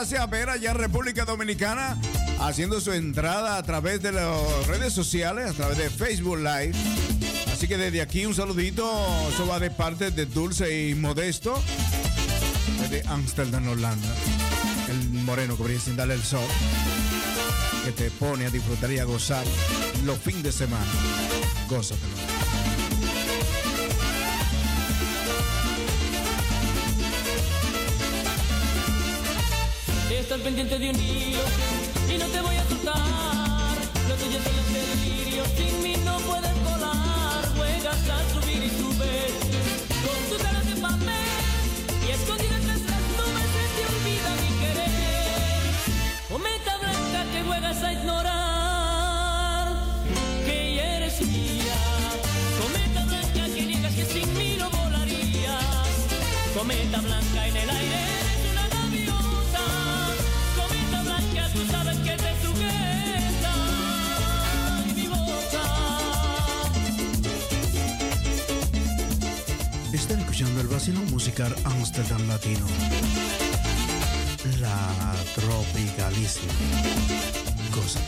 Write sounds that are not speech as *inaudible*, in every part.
pase a ver allá República Dominicana haciendo su entrada a través de las redes sociales, a través de Facebook Live. Así que desde aquí un saludito, eso va de parte de Dulce y Modesto, desde Amsterdam, Holanda. El moreno que brilla sin darle el sol, que te pone a disfrutar y a gozar los fines de semana. Gózate. cometa blanca en el aire es una gaviota. Cometa blanca, tú sabes que te sujeta mi boca. Están escuchando el vacilón musical Amsterdam Latino. La tropicalísima. Cosa.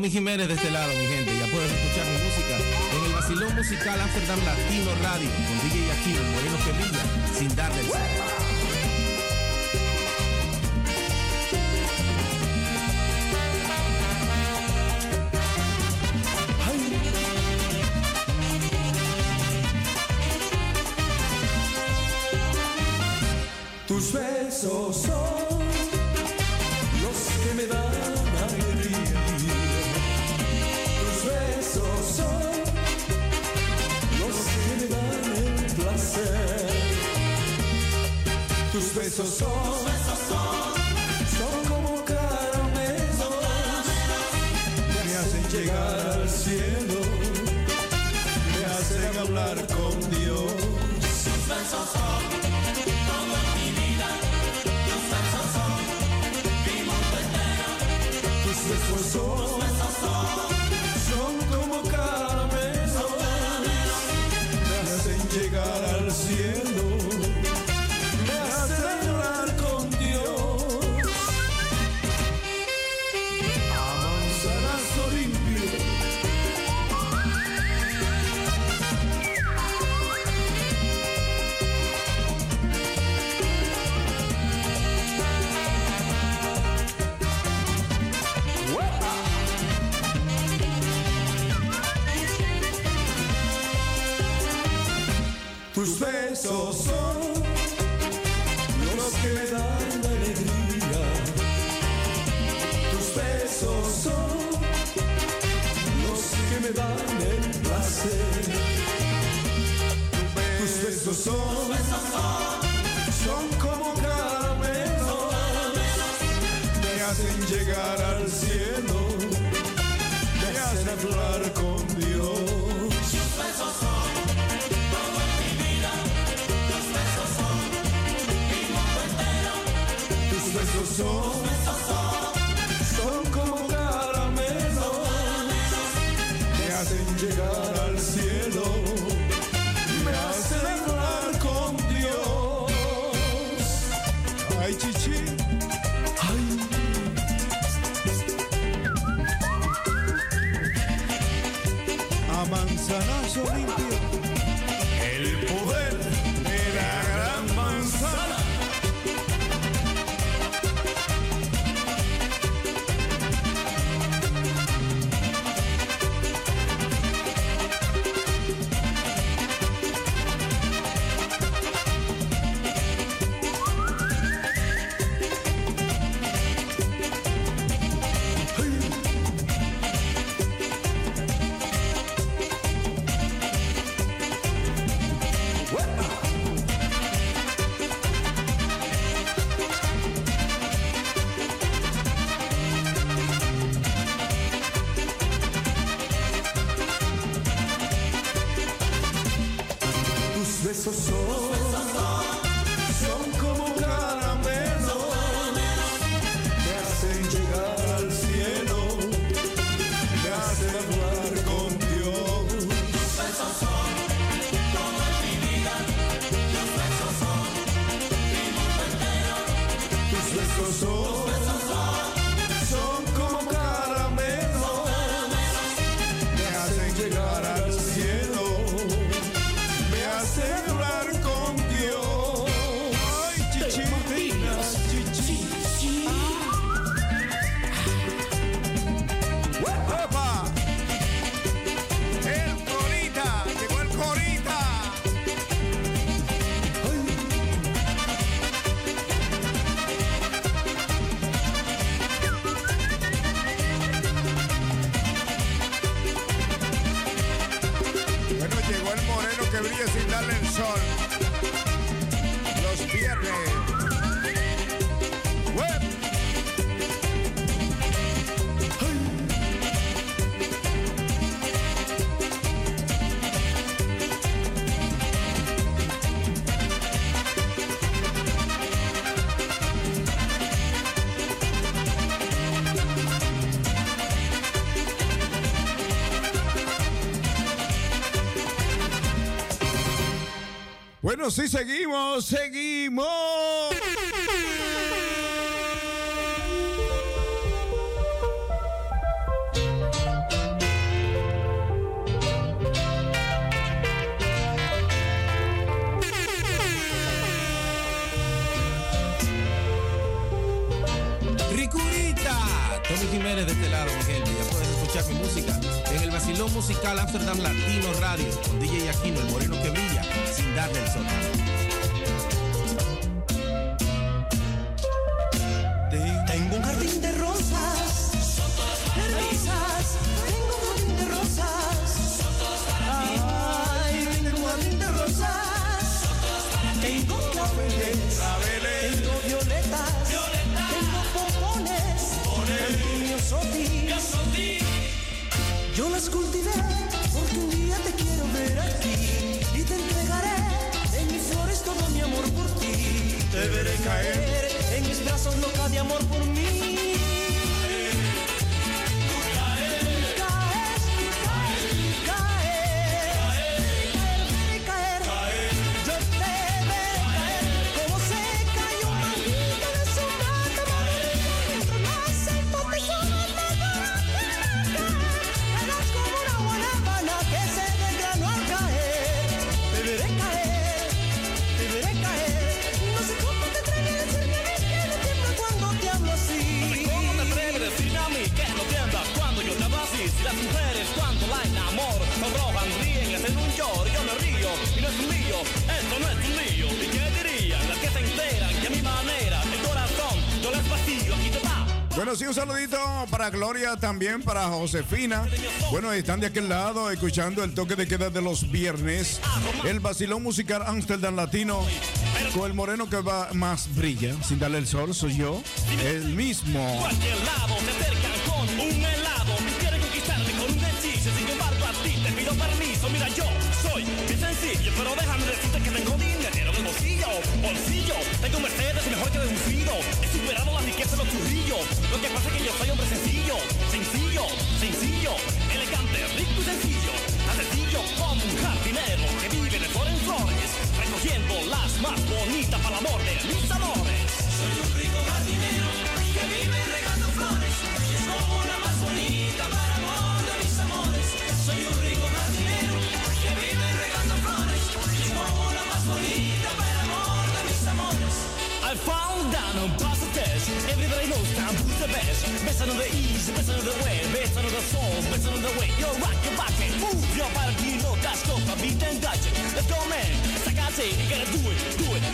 Tommy Jiménez de este lado, mi gente. Ya puedes escuchar mi música en el vacilón musical Amsterdam Latino Radio con DJ Aquino, el moreno que sin darle el sol. Sí, seguimos, seguimos. Gloria, también para Josefina. Bueno, están de aquel lado escuchando el toque de queda de los viernes. El vacilón musical Amsterdam Latino con el moreno que va más brilla, sin darle el sol, soy yo, el mismo. Sencillo como un jardinero que vive de flor en flores, recogiendo las más bonitas para el amor de mis amores. Soy un rico jardinero que vive regando flores. Y es como la más bonita para el amor de mis amores. Soy un rico jardinero que vive regando flores. Y es como la más bonita para el amor de mis amores. I found down on past test. Everybody knows time who's the best. Best on the east, best on the way, best on the soul, best on the way. Yo, rock your back and move your body. You beat and dodge it. Let's go, man. It's like I say, you gotta do it, do it.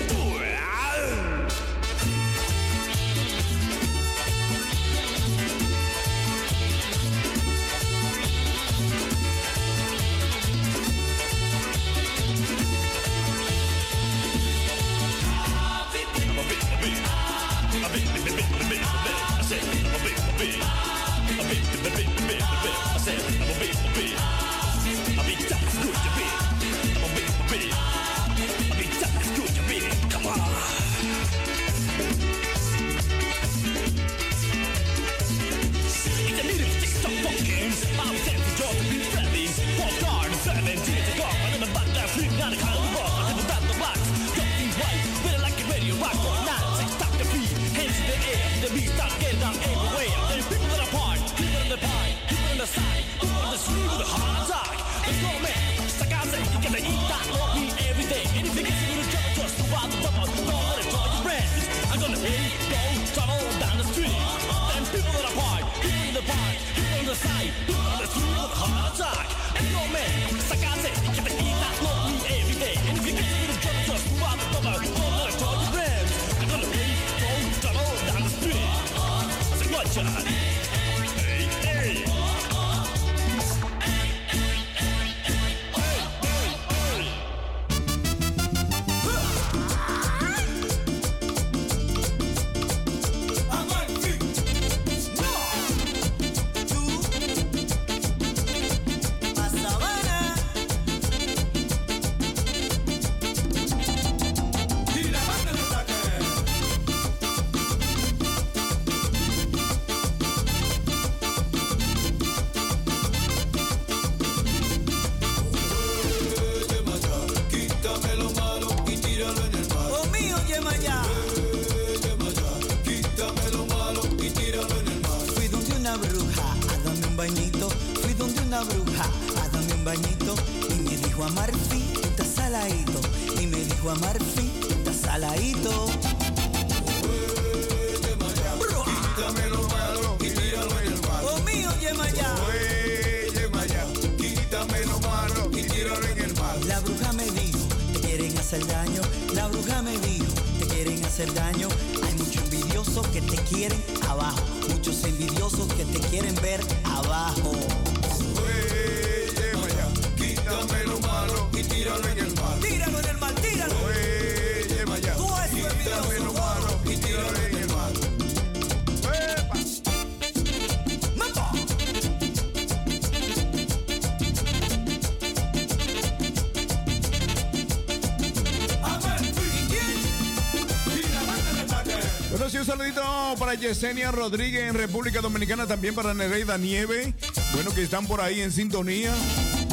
Yesenia Rodríguez en República Dominicana, también para Nereida Nieve. Bueno, que están por ahí en sintonía,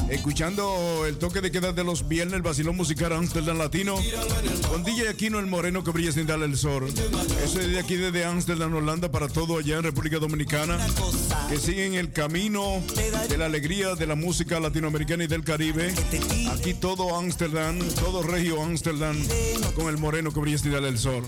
escuchando el toque de queda de los viernes, el vacilón musical Amsterdam Latino, con DJ Aquino el Moreno que brilla sin darle el sol. Eso es de aquí, desde Amsterdam, Holanda, para todo allá en República Dominicana, que siguen el camino de la alegría de la música latinoamericana y del Caribe. Aquí todo Amsterdam, todo Regio Amsterdam, con el Moreno que brilla sin darle el sol.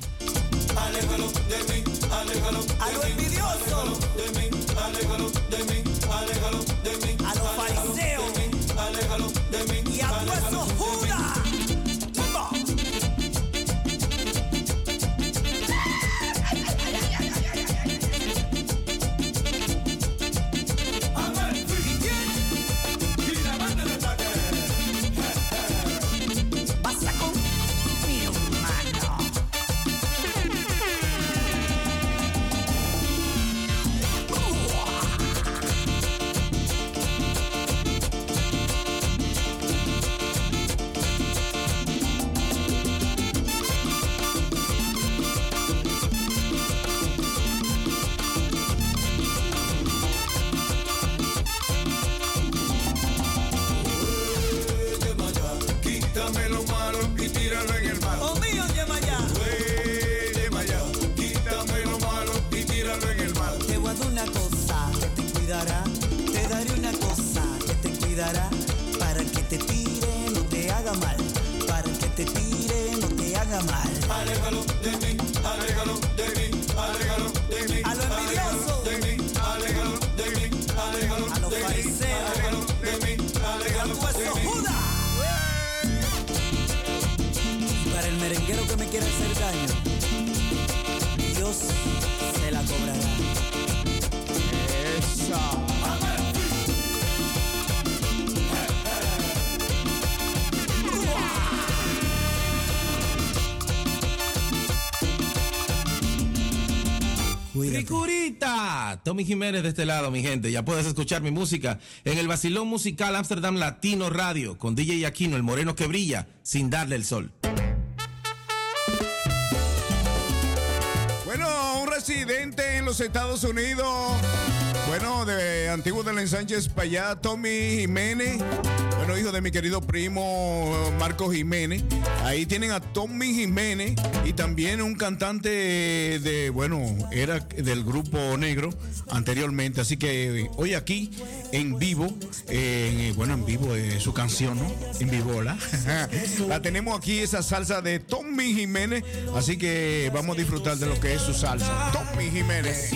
Tommy Jiménez de este lado, mi gente. Ya puedes escuchar mi música en el Basilón Musical Amsterdam Latino Radio con DJ Aquino, el moreno que brilla sin darle el sol. Bueno, un residente en los Estados Unidos, bueno, de antiguo del Ensánchez para allá, Tommy Jiménez, bueno, hijo de mi querido primo Marco Jiménez. Ahí tienen a Tommy Jiménez y también un cantante de, bueno, era del grupo negro anteriormente. Así que hoy aquí en vivo, eh, bueno, en vivo eh, su canción, ¿no? En vivo, *laughs* ¿la? tenemos aquí, esa salsa de Tommy Jiménez. Así que vamos a disfrutar de lo que es su salsa. Tommy Jiménez.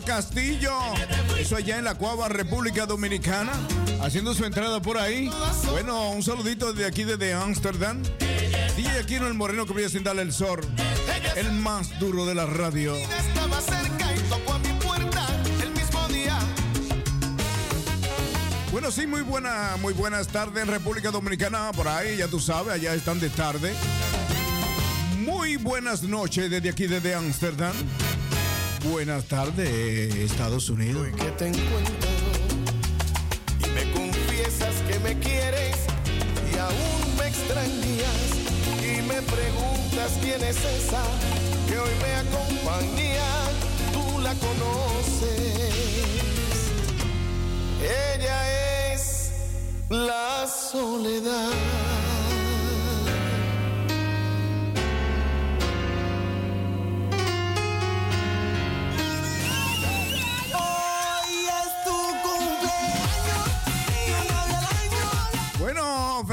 Castillo. Eso allá en la Cuava, República Dominicana. Haciendo su entrada por ahí. Bueno, un saludito de aquí desde Ámsterdam. DJ Aquino el Moreno que voy a sin el sol. El más duro de la radio. Estaba cerca y tocó a mi puerta el mismo día. Bueno, sí, muy, buena, muy buenas tardes en República Dominicana. Por ahí, ya tú sabes, allá están de tarde. Muy buenas noches desde aquí, desde Ámsterdam. Buenas tardes, Estados Unidos. que te encuentro y me confiesas que me quieres y aún me extrañas y me preguntas quién es esa que hoy me acompaña. Tú la conoces. Ella es la soledad.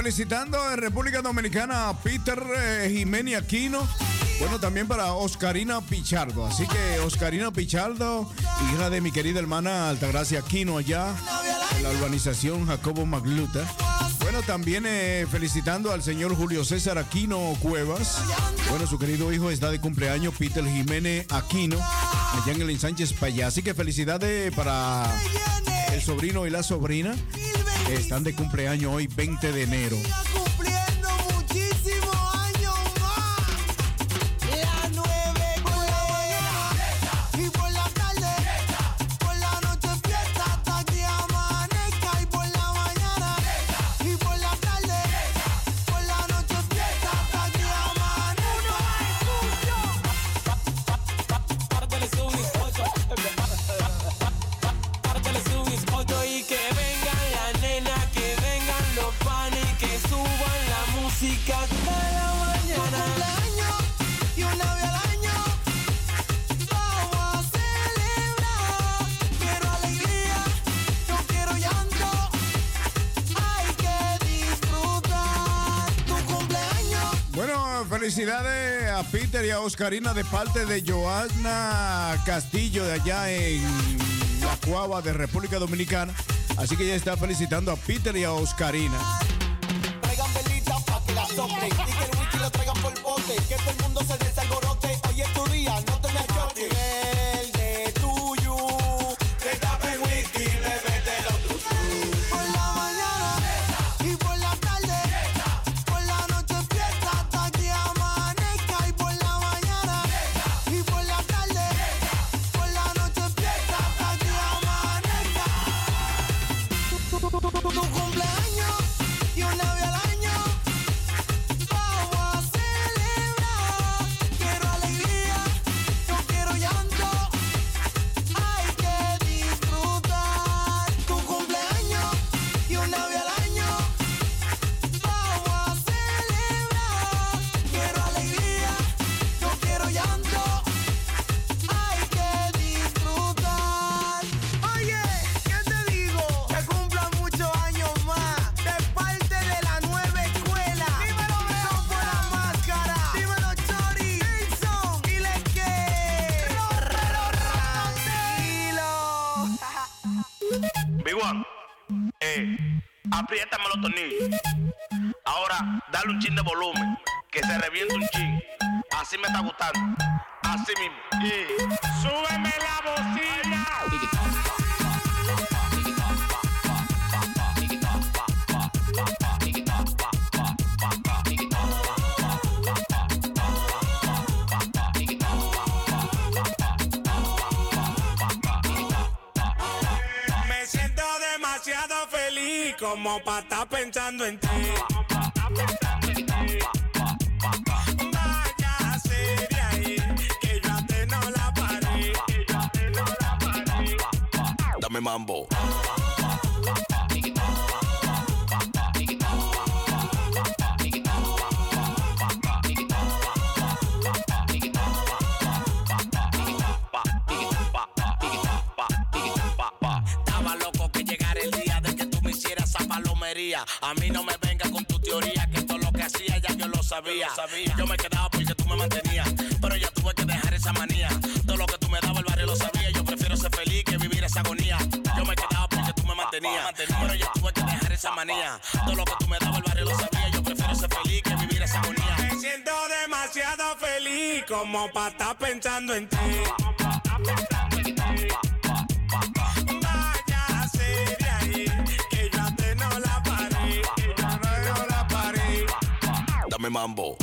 Felicitando en República Dominicana a Peter eh, Jiménez Aquino. Bueno, también para Oscarina Pichardo. Así que Oscarina Pichardo, hija de mi querida hermana Altagracia Aquino allá en la urbanización Jacobo Magluta. Bueno, también eh, felicitando al señor Julio César Aquino Cuevas. Bueno, su querido hijo está de cumpleaños, Peter Jiménez Aquino, allá en el Ensánchez Payá. Así que felicidades para el sobrino y la sobrina. Están de cumpleaños hoy, 20 de enero. A Peter y a Oscarina de parte de Joana Castillo de allá en La Cuava de República Dominicana. Así que ella está felicitando a Peter y a Oscarina. A mí no me venga con tu teoría, que todo lo que hacía ya yo lo sabía. Yo me quedaba porque tú me mantenías, pero ya tuve que dejar esa manía. Todo lo que tú me dabas el barrio lo sabía. Yo prefiero ser feliz que vivir esa agonía. Yo me quedaba porque tú me mantenías, pero ya tuve que dejar esa manía. Todo lo que tú me dabas el barrio lo sabía. Yo prefiero ser feliz que vivir esa agonía. Me siento demasiado feliz como para estar pensando en ti. Dame mambo.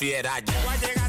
Fiera. Ya.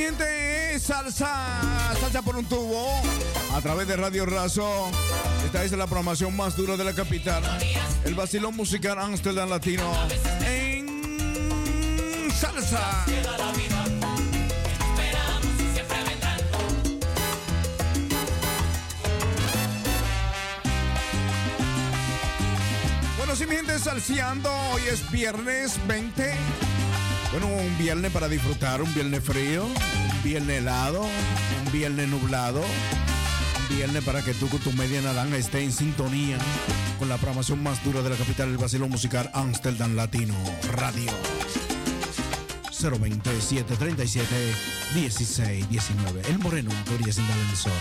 Gente, salsa, salsa por un tubo, a través de Radio Razo. Esta es la programación más dura de la capital. El vacilón musical Amsterdam Latino en salsa. Bueno, sí, mi gente, salseando. Hoy es viernes 20. Bueno, un viernes para disfrutar, un viernes frío, un viernes helado, un viernes nublado, un viernes para que tú con tu media naranja esté en sintonía con la programación más dura de la capital del vacilón musical Amsterdam Latino Radio. 027 37 16 19. El moreno brilla sin darle el sol.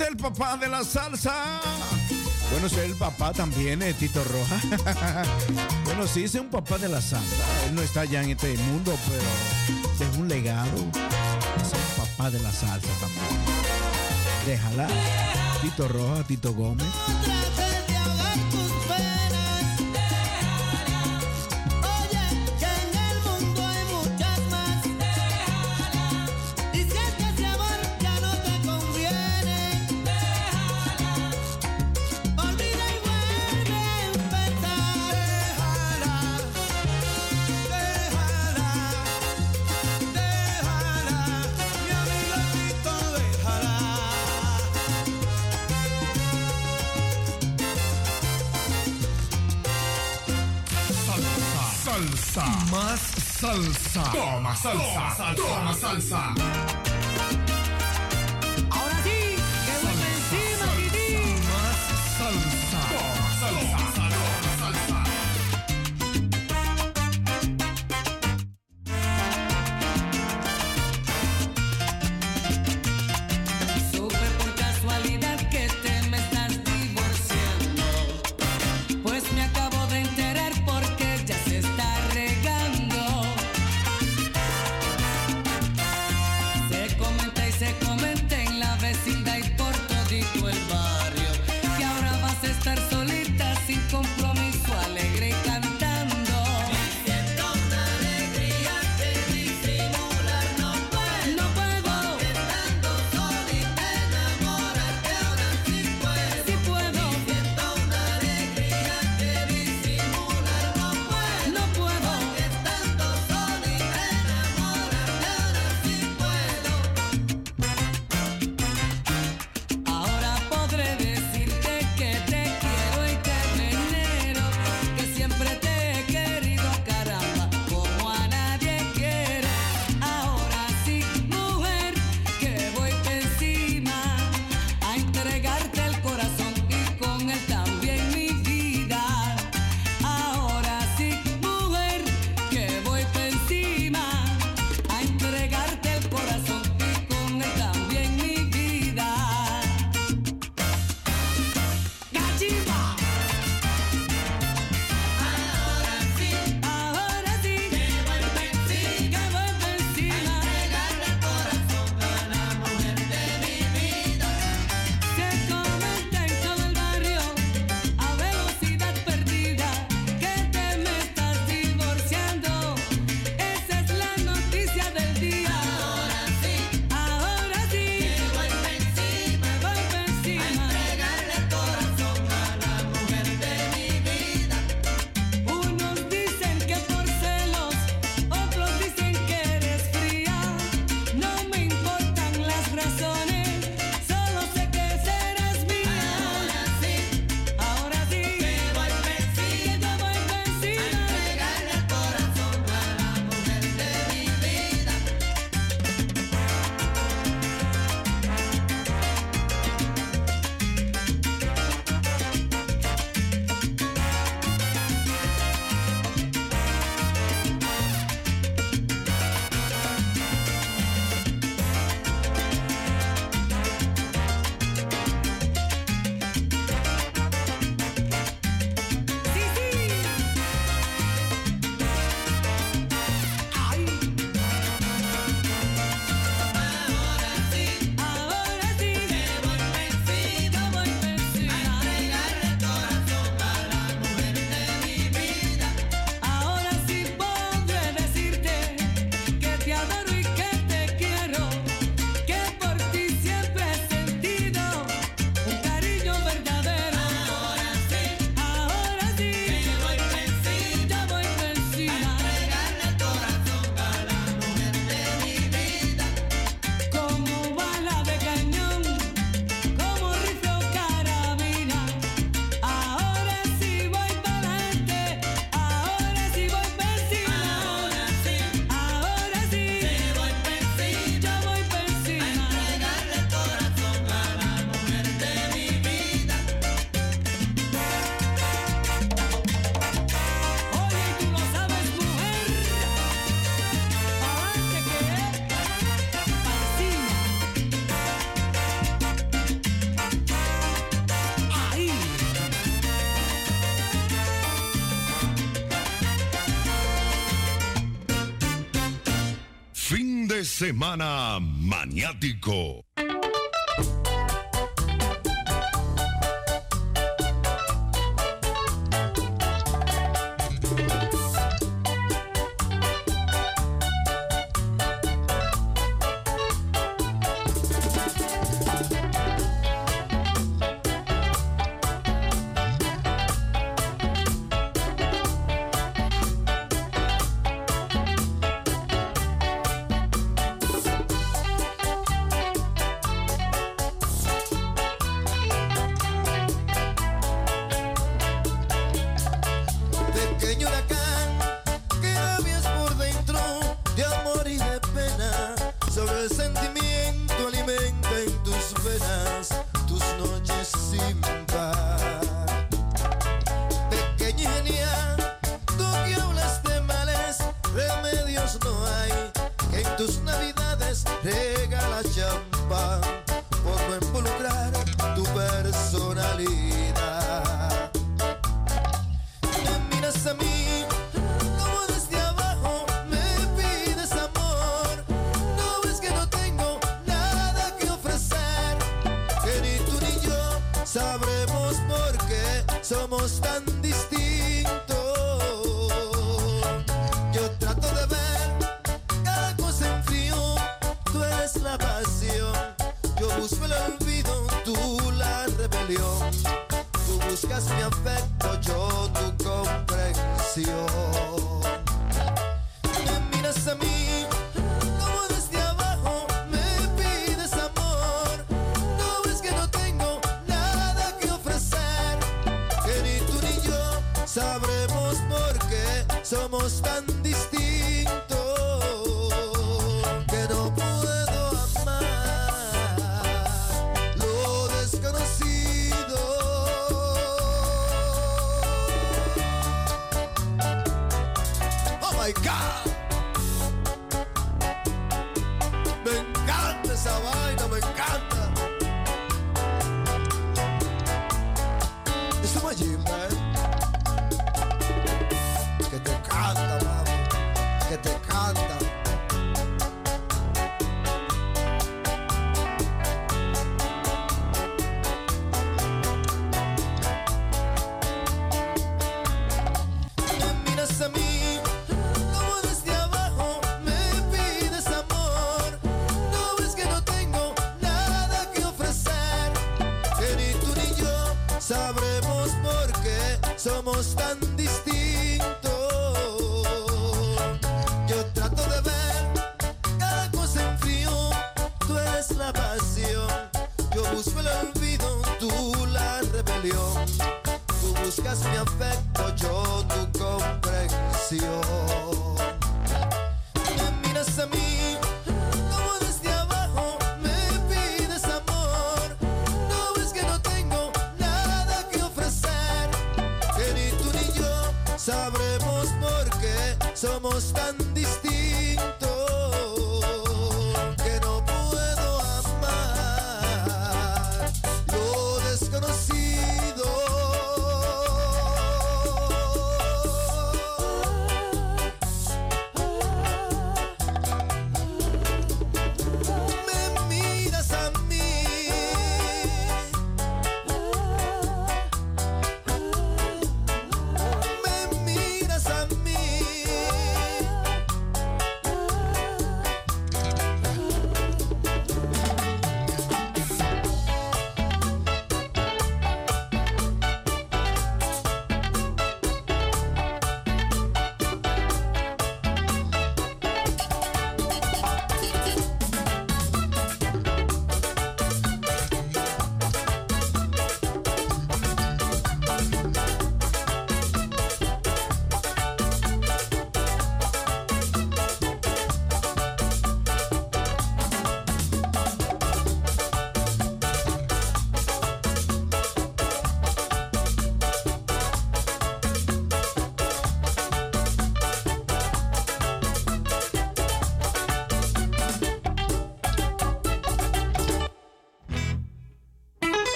el papá de la salsa. Bueno, soy el papá también, eh, Tito Roja. *laughs* bueno, sí, es un papá de la salsa. Él no está ya en este mundo, pero es un legado. Es un papá de la salsa también. Déjala. Tito Roja, Tito Gómez. Toma salsa, toma salsa. Toma salsa. Semana maniático.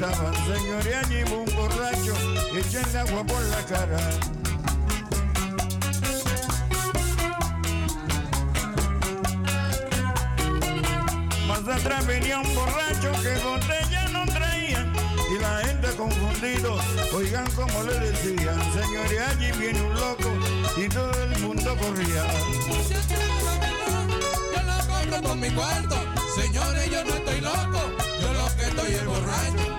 Como le gritaban, señor, y allí va un borracho, echen agua por la cara. Más atrás venía un borracho que botella no traía y la gente confundido, oigan como le decían, señor, y allí viene un loco y todo el mundo corría. Yo lo con mi cuarto. Señores, yo no estoy loco. Yo lo que estoy es borracho.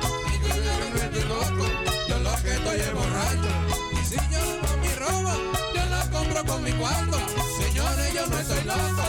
Mi cuarto. Señores, yo no estoy loco.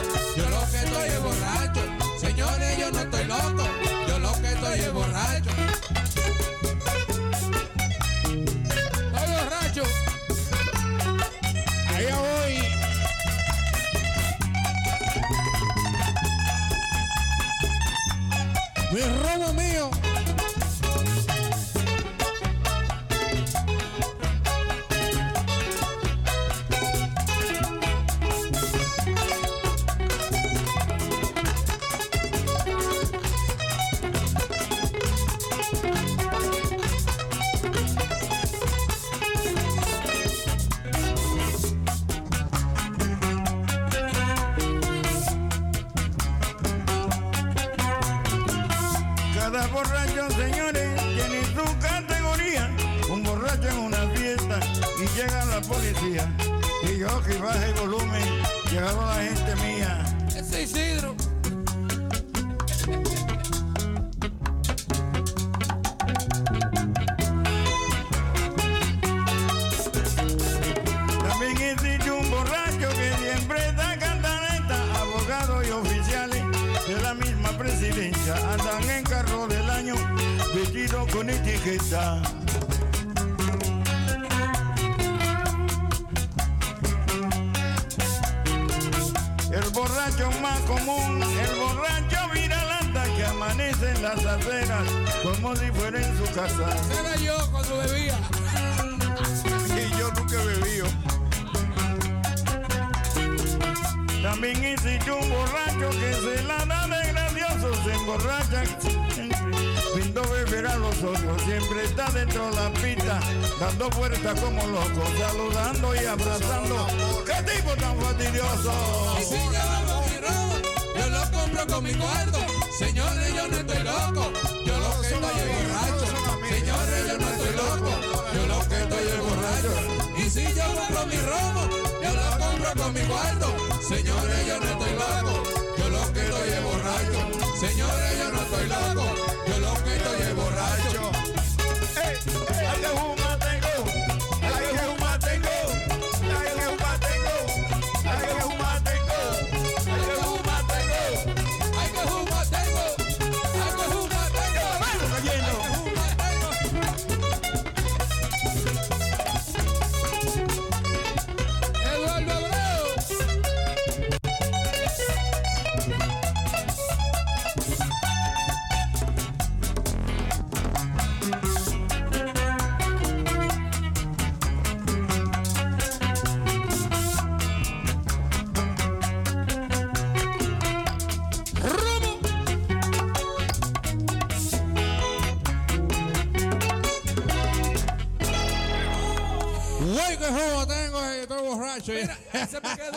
Dando vueltas como loco, saludando y abrazando. ¡Qué tipo tan fastidioso! Y si yo robo mi robo, yo lo compro con mi cuarto. Señores, yo no estoy loco. Yo lo que estoy es borracho. Señores, yo no estoy loco. Yo lo que estoy es borracho. Y si yo compro mi robo, yo lo compro con mi cuarto. Señores, yo no estoy loco. Yo lo que estoy es borracho. Señores, yo no estoy loco. Yo lo que estoy es borracho. ¡Ay, qué borracho. Mira, se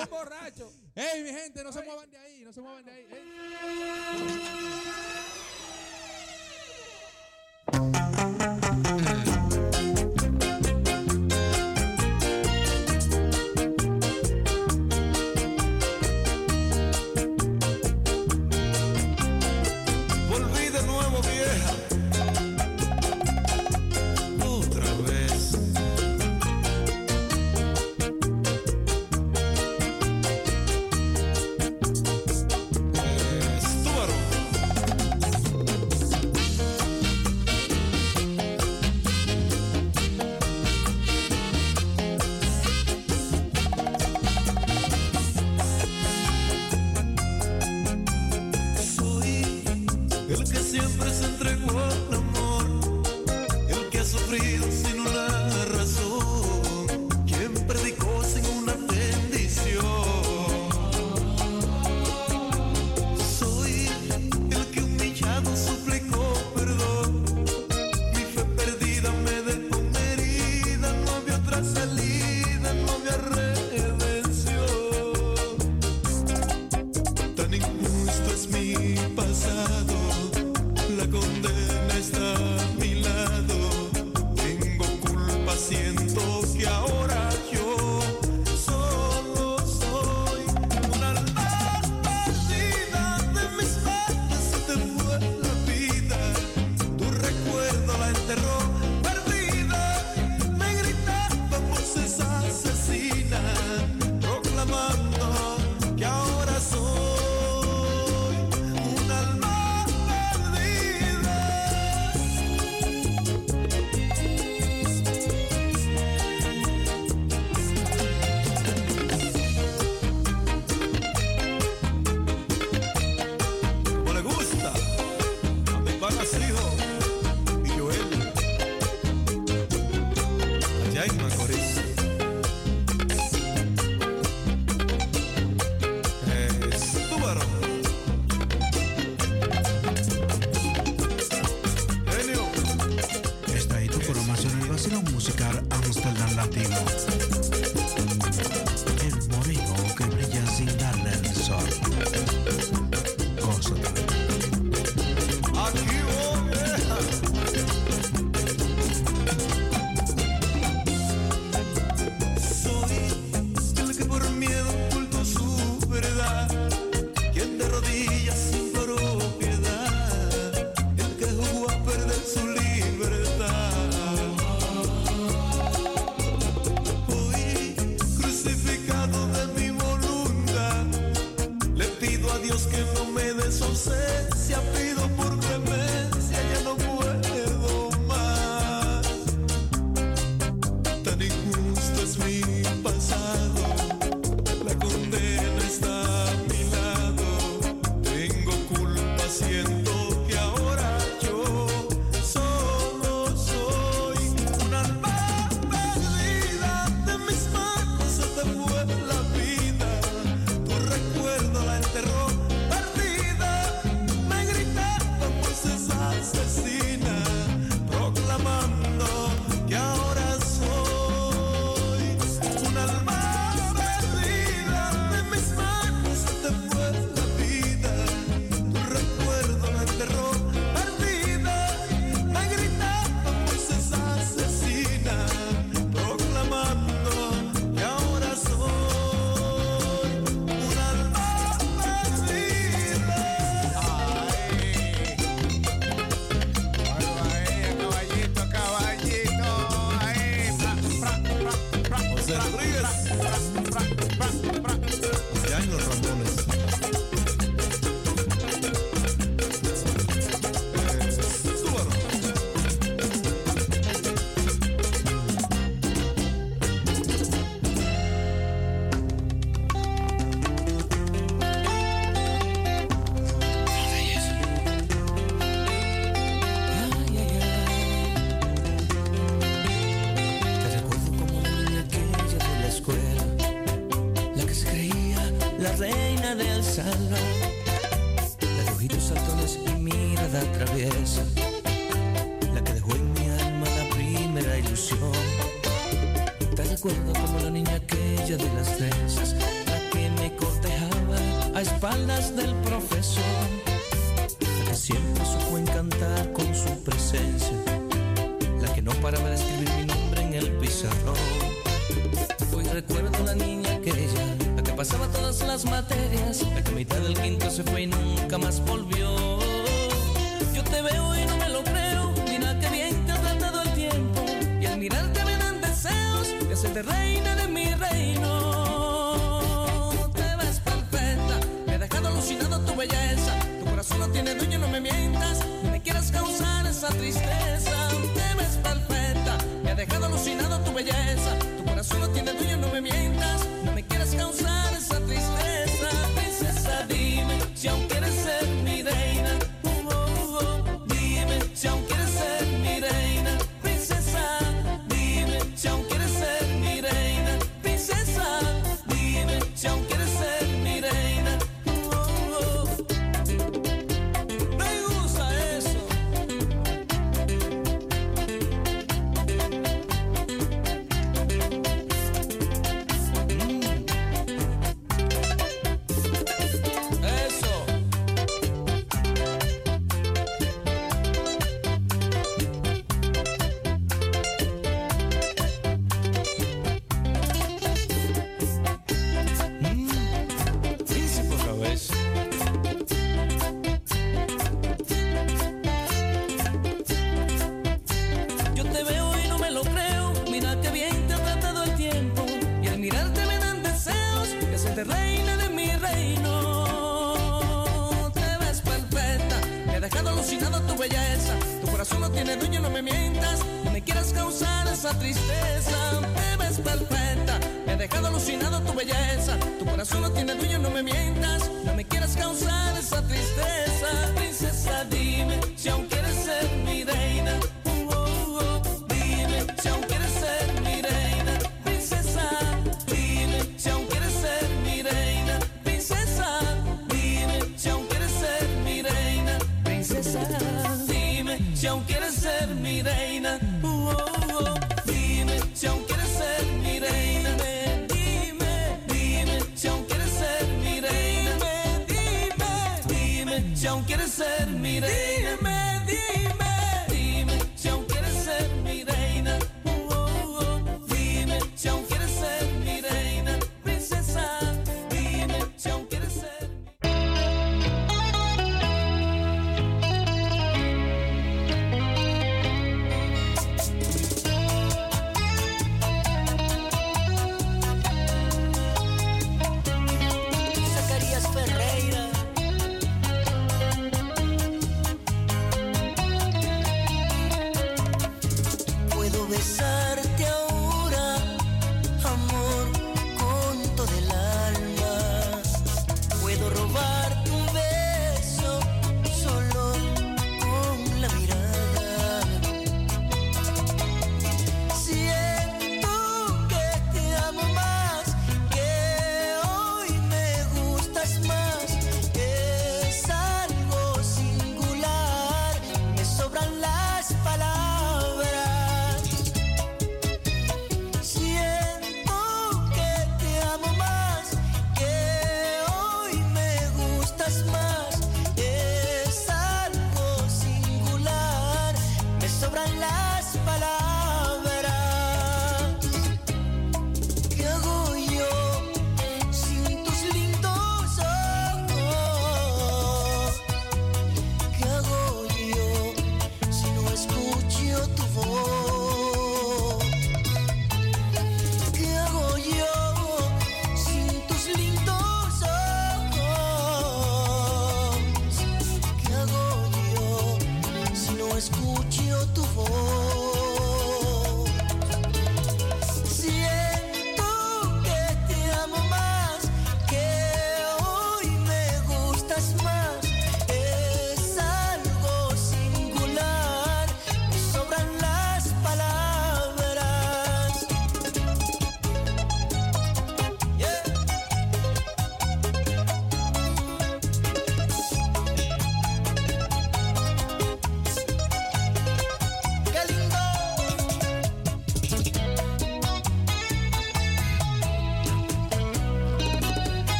espaldas del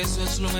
porque eso es lo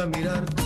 gusta mirar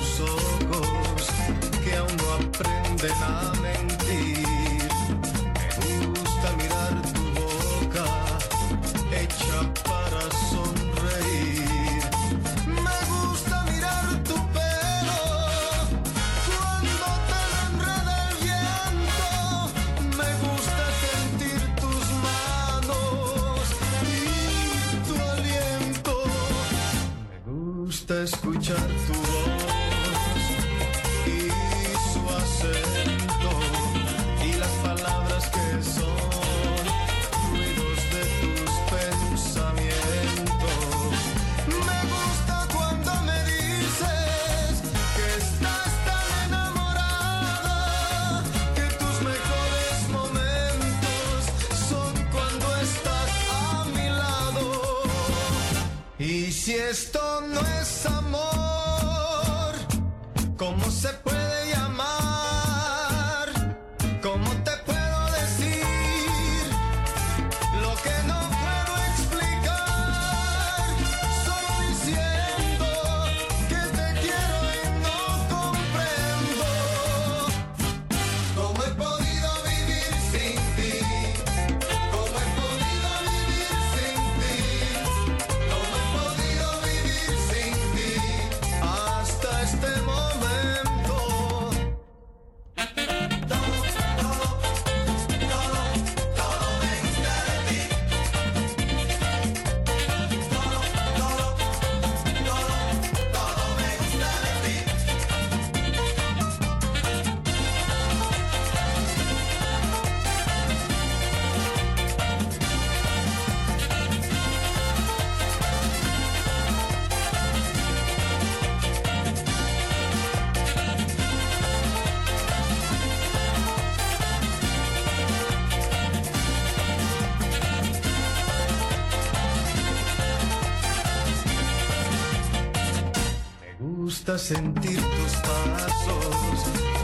gusta sentir tus pasos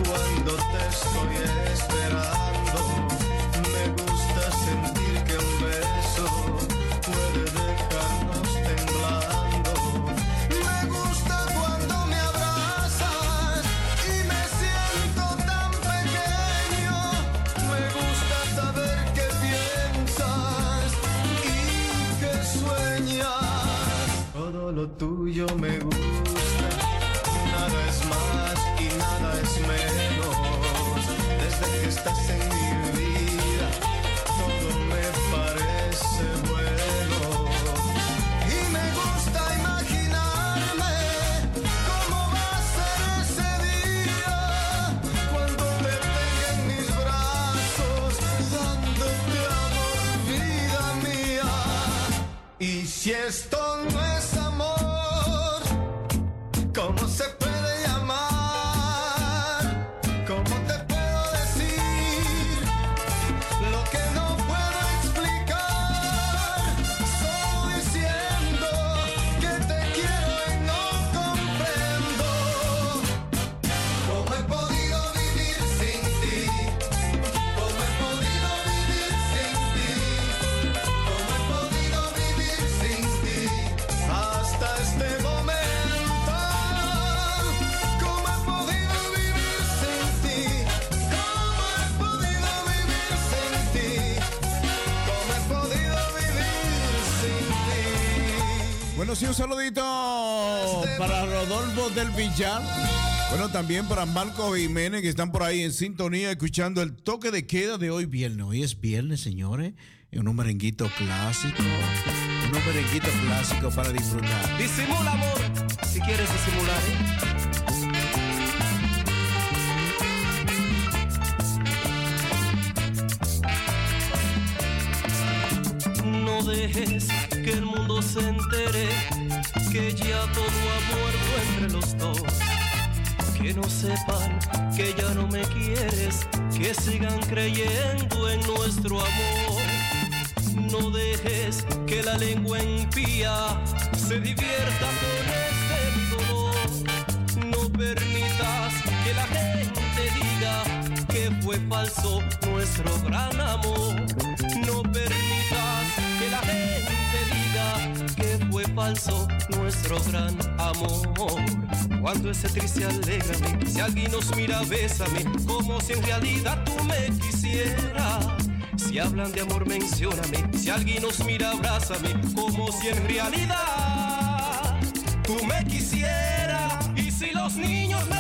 cuando te estoy esperando. Me gusta sentir que un beso puede dejarnos temblando. Me gusta cuando me abrazas y me siento tan pequeño. Me gusta saber que piensas y que sueñas. Todo lo tuyo me sí, un saludito para Rodolfo del Villar. Bueno, también para Marco Jiménez, que están por ahí en sintonía, escuchando el toque de queda de hoy viernes. Hoy es viernes, señores. Es un merenguito clásico. Un merenguito clásico para disfrutar. Disimula, amor, si quieres disimular. ¿eh? Los dos. Que no sepan que ya no me quieres, que sigan creyendo en nuestro amor. No dejes que la lengua impía se divierta con este dolor. No permitas que la gente diga que fue falso nuestro gran amor. No permitas que la gente diga que fue falso nuestro gran amor. Cuando esté triste, alégrame. Si alguien nos mira, bésame. Como si en realidad tú me quisieras. Si hablan de amor, mencióname. Si alguien nos mira, abrázame. Como si en realidad tú me quisieras. Y si los niños me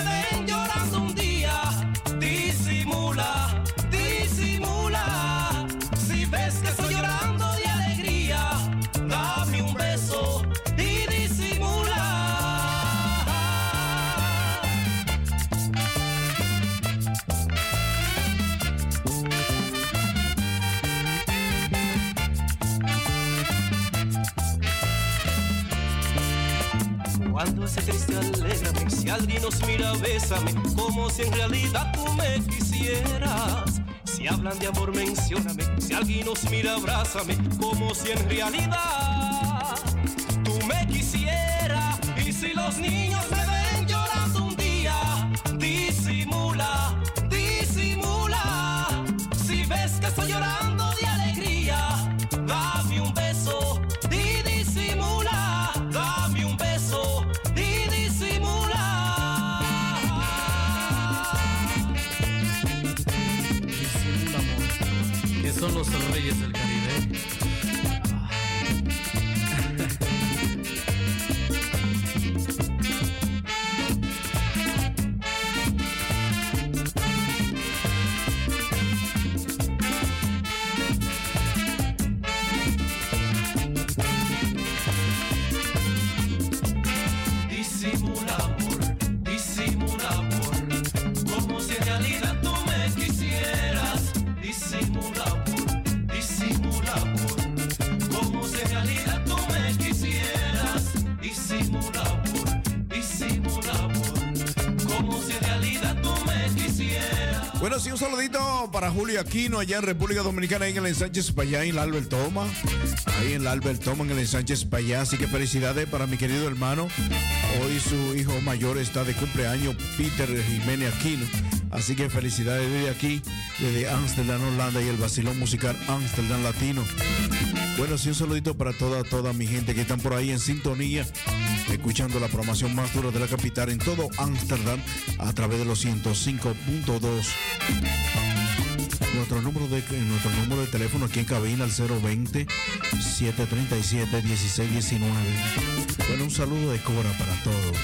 Como si en realidad tú me quisieras. Si hablan de amor, mencióname. Si alguien nos mira, abrázame. Como si en realidad son los reyes del Caribe. Aquino allá en República Dominicana, ahí en el ensanche Payá, en la Albert Toma. Ahí en la Albert Toma, en el ensanche Payá. Así que felicidades para mi querido hermano. Hoy su hijo mayor está de cumpleaños, Peter Jiménez Aquino. Así que felicidades desde aquí, desde Amsterdam, Holanda y el vacilón musical Amsterdam Latino. Bueno, sí, un saludito para toda, toda mi gente que están por ahí en sintonía, escuchando la programación más dura de la capital en todo Amsterdam a través de los 105.2. Nuestro número de nuestro número de teléfono aquí en cabina al 020 737 1619. Bueno, un saludo de Cora para todos.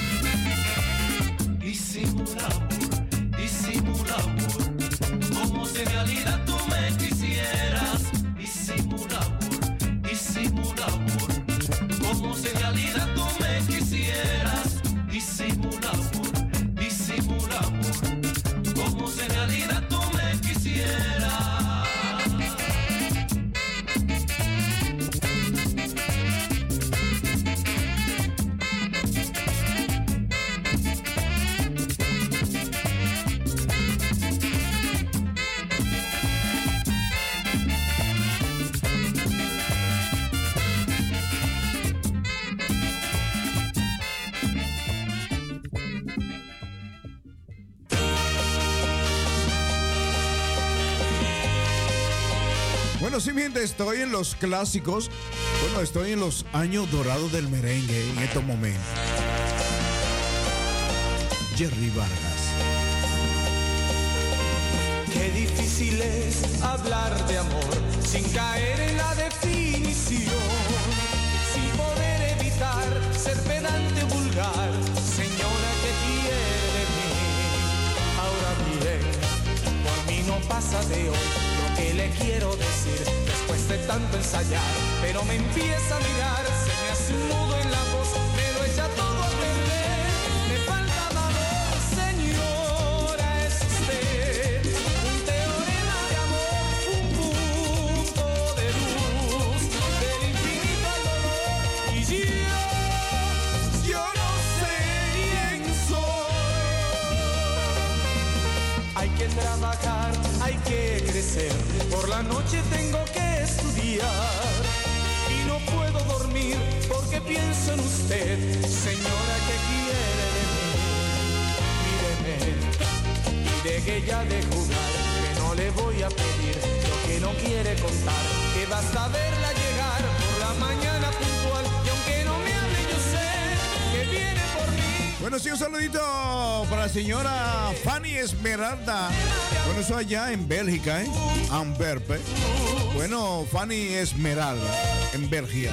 Estoy en los clásicos. Bueno, estoy en los años dorados del merengue en estos momentos. Jerry Vargas. Qué difícil es hablar de amor sin caer en la definición, sin poder evitar ser pedante vulgar. Señora, ¿qué quiere de mí? Ahora bien, por mí no pasa de hoy lo que le quiero decir de tanto ensayar, pero me empieza a mirar, pienso en usted. Señora, ¿qué quiere de mí? Míreme y deje ya de jugar. Que no le voy a pedir lo que no quiere contar. Que basta verla llegar por la mañana puntual. Y aunque no me hable, yo sé que viene por mí. Bueno, sí, un saludito para la señora Fanny Esmeralda. Bueno, eso allá en Bélgica, ¿eh? Antwerpen. Bueno, Fanny Esmeralda, en Bélgica.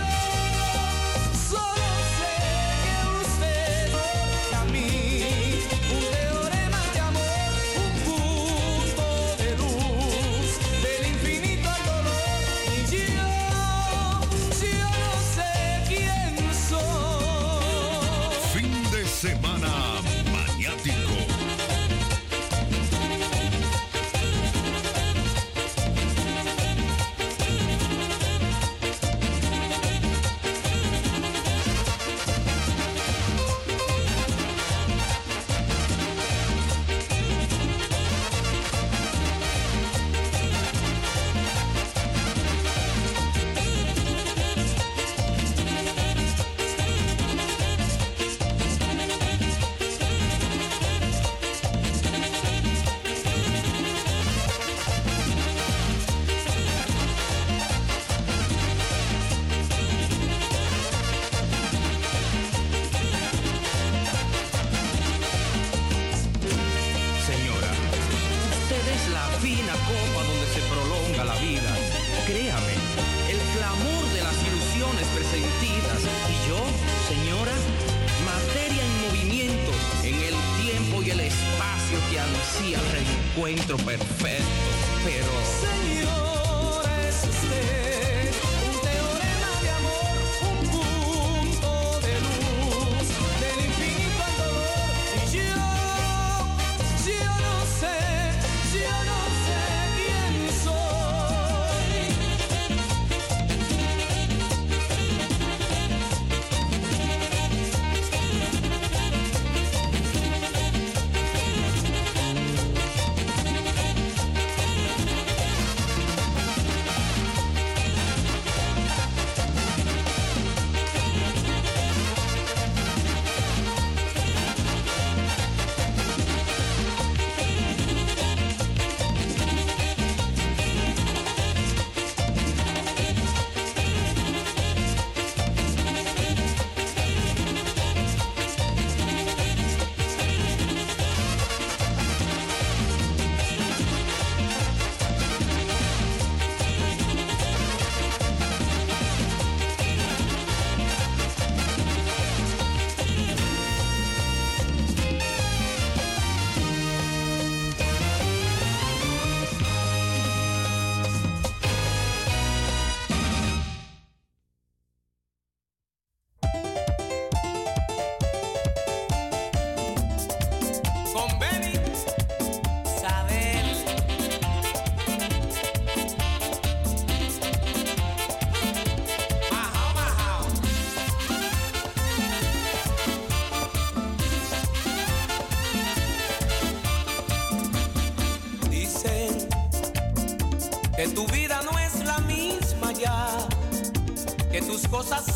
Cosas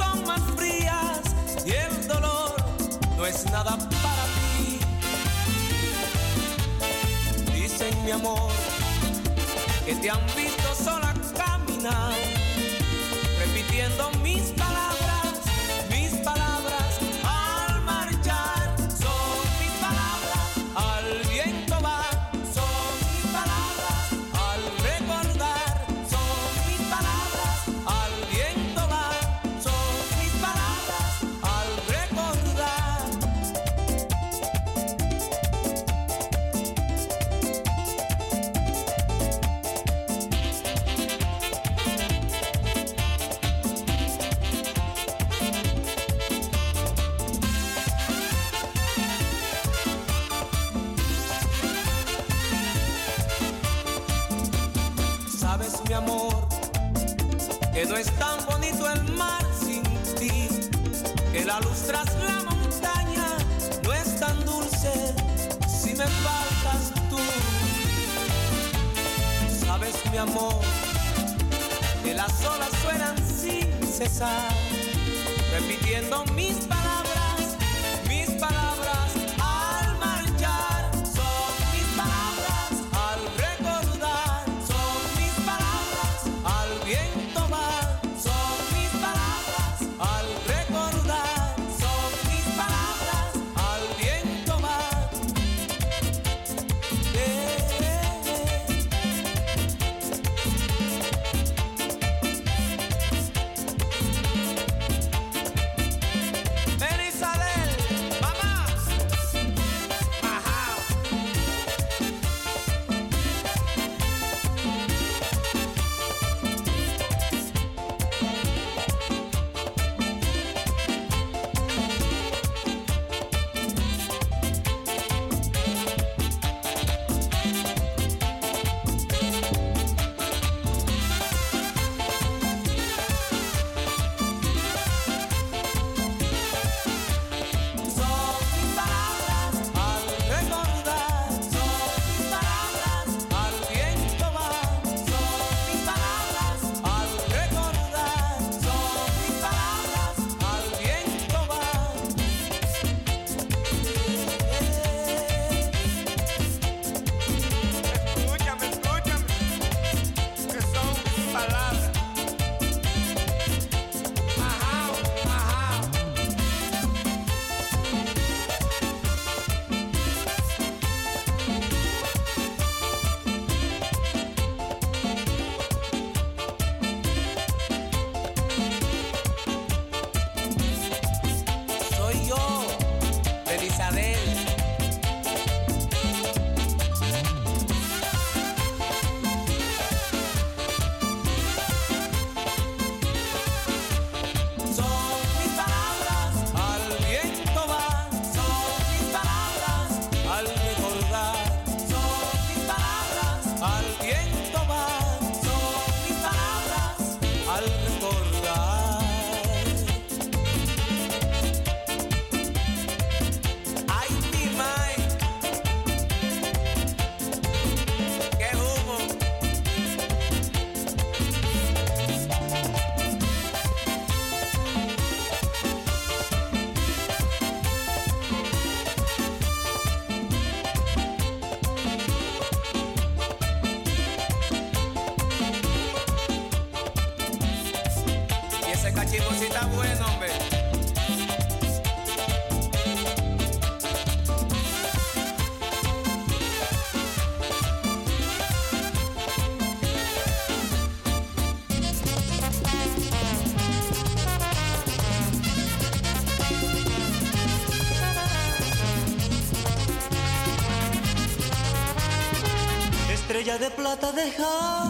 de plata, déjame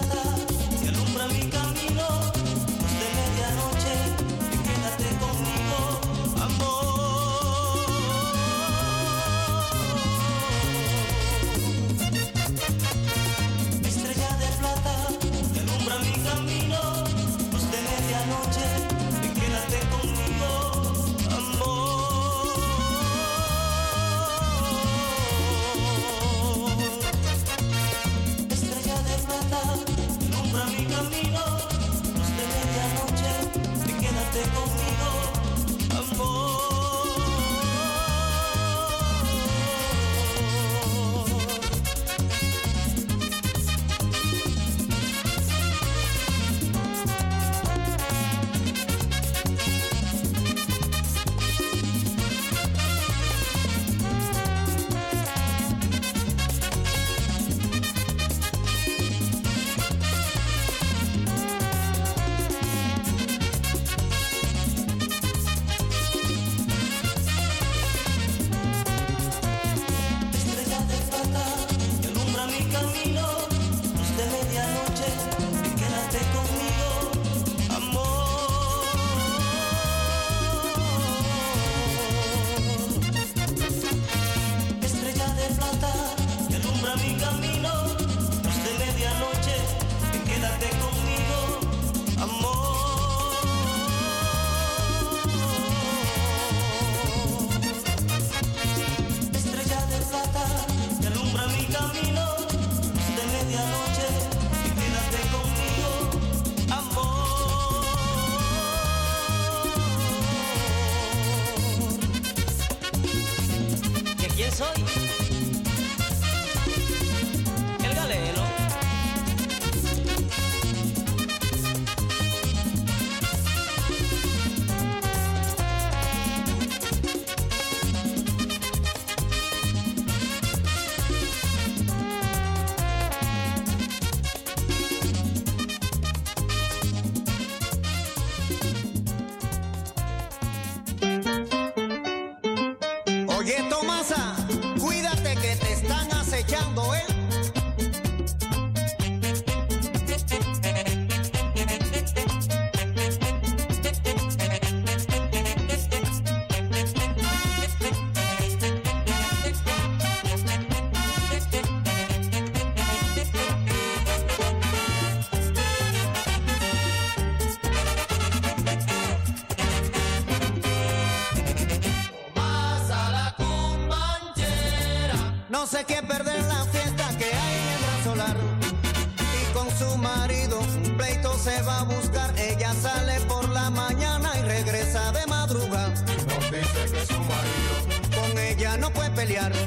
la la. Pelear.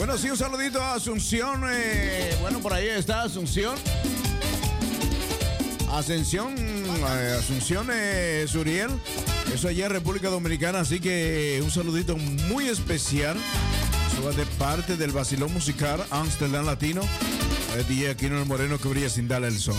Bueno, sí, un saludito a Asunción. Eh, bueno, por ahí está Asunción. Ascensión, eh, Asunción eh, Suriel. Eso allá en República Dominicana, así que un saludito muy especial. Eso va de parte del vacilón musical Amsterdam Latino. El DJ Aquino el Moreno que brilla sin darle el sol.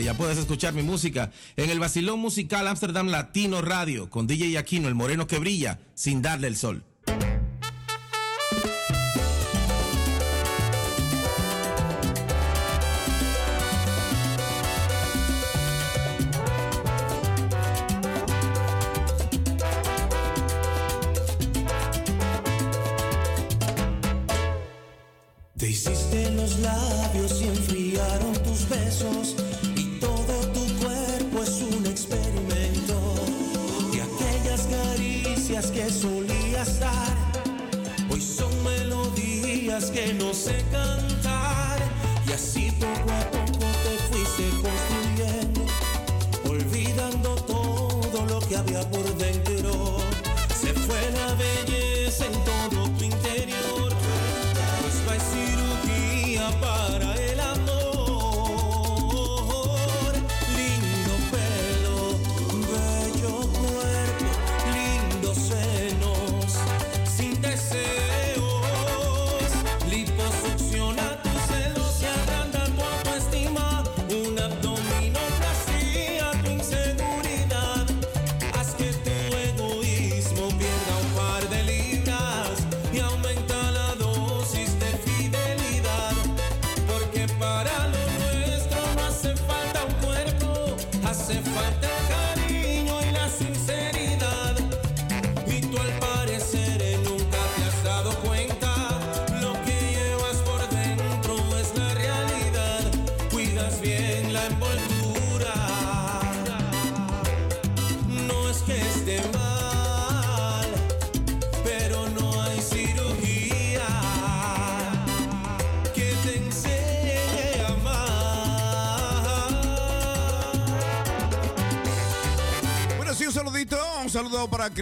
ya puedes escuchar mi música en el Basilón Musical Amsterdam Latino Radio con DJ Aquino, el moreno que brilla sin darle el sol.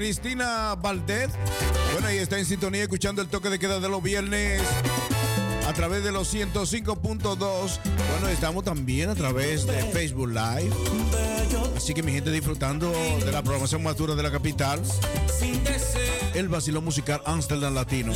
Cristina Valdez. Bueno, y está en sintonía escuchando el toque de queda de los viernes a través de los 105.2. Bueno, estamos también a través de Facebook Live. Así que mi gente disfrutando de la programación madura de la capital. El vacilón musical Amsterdam Latino.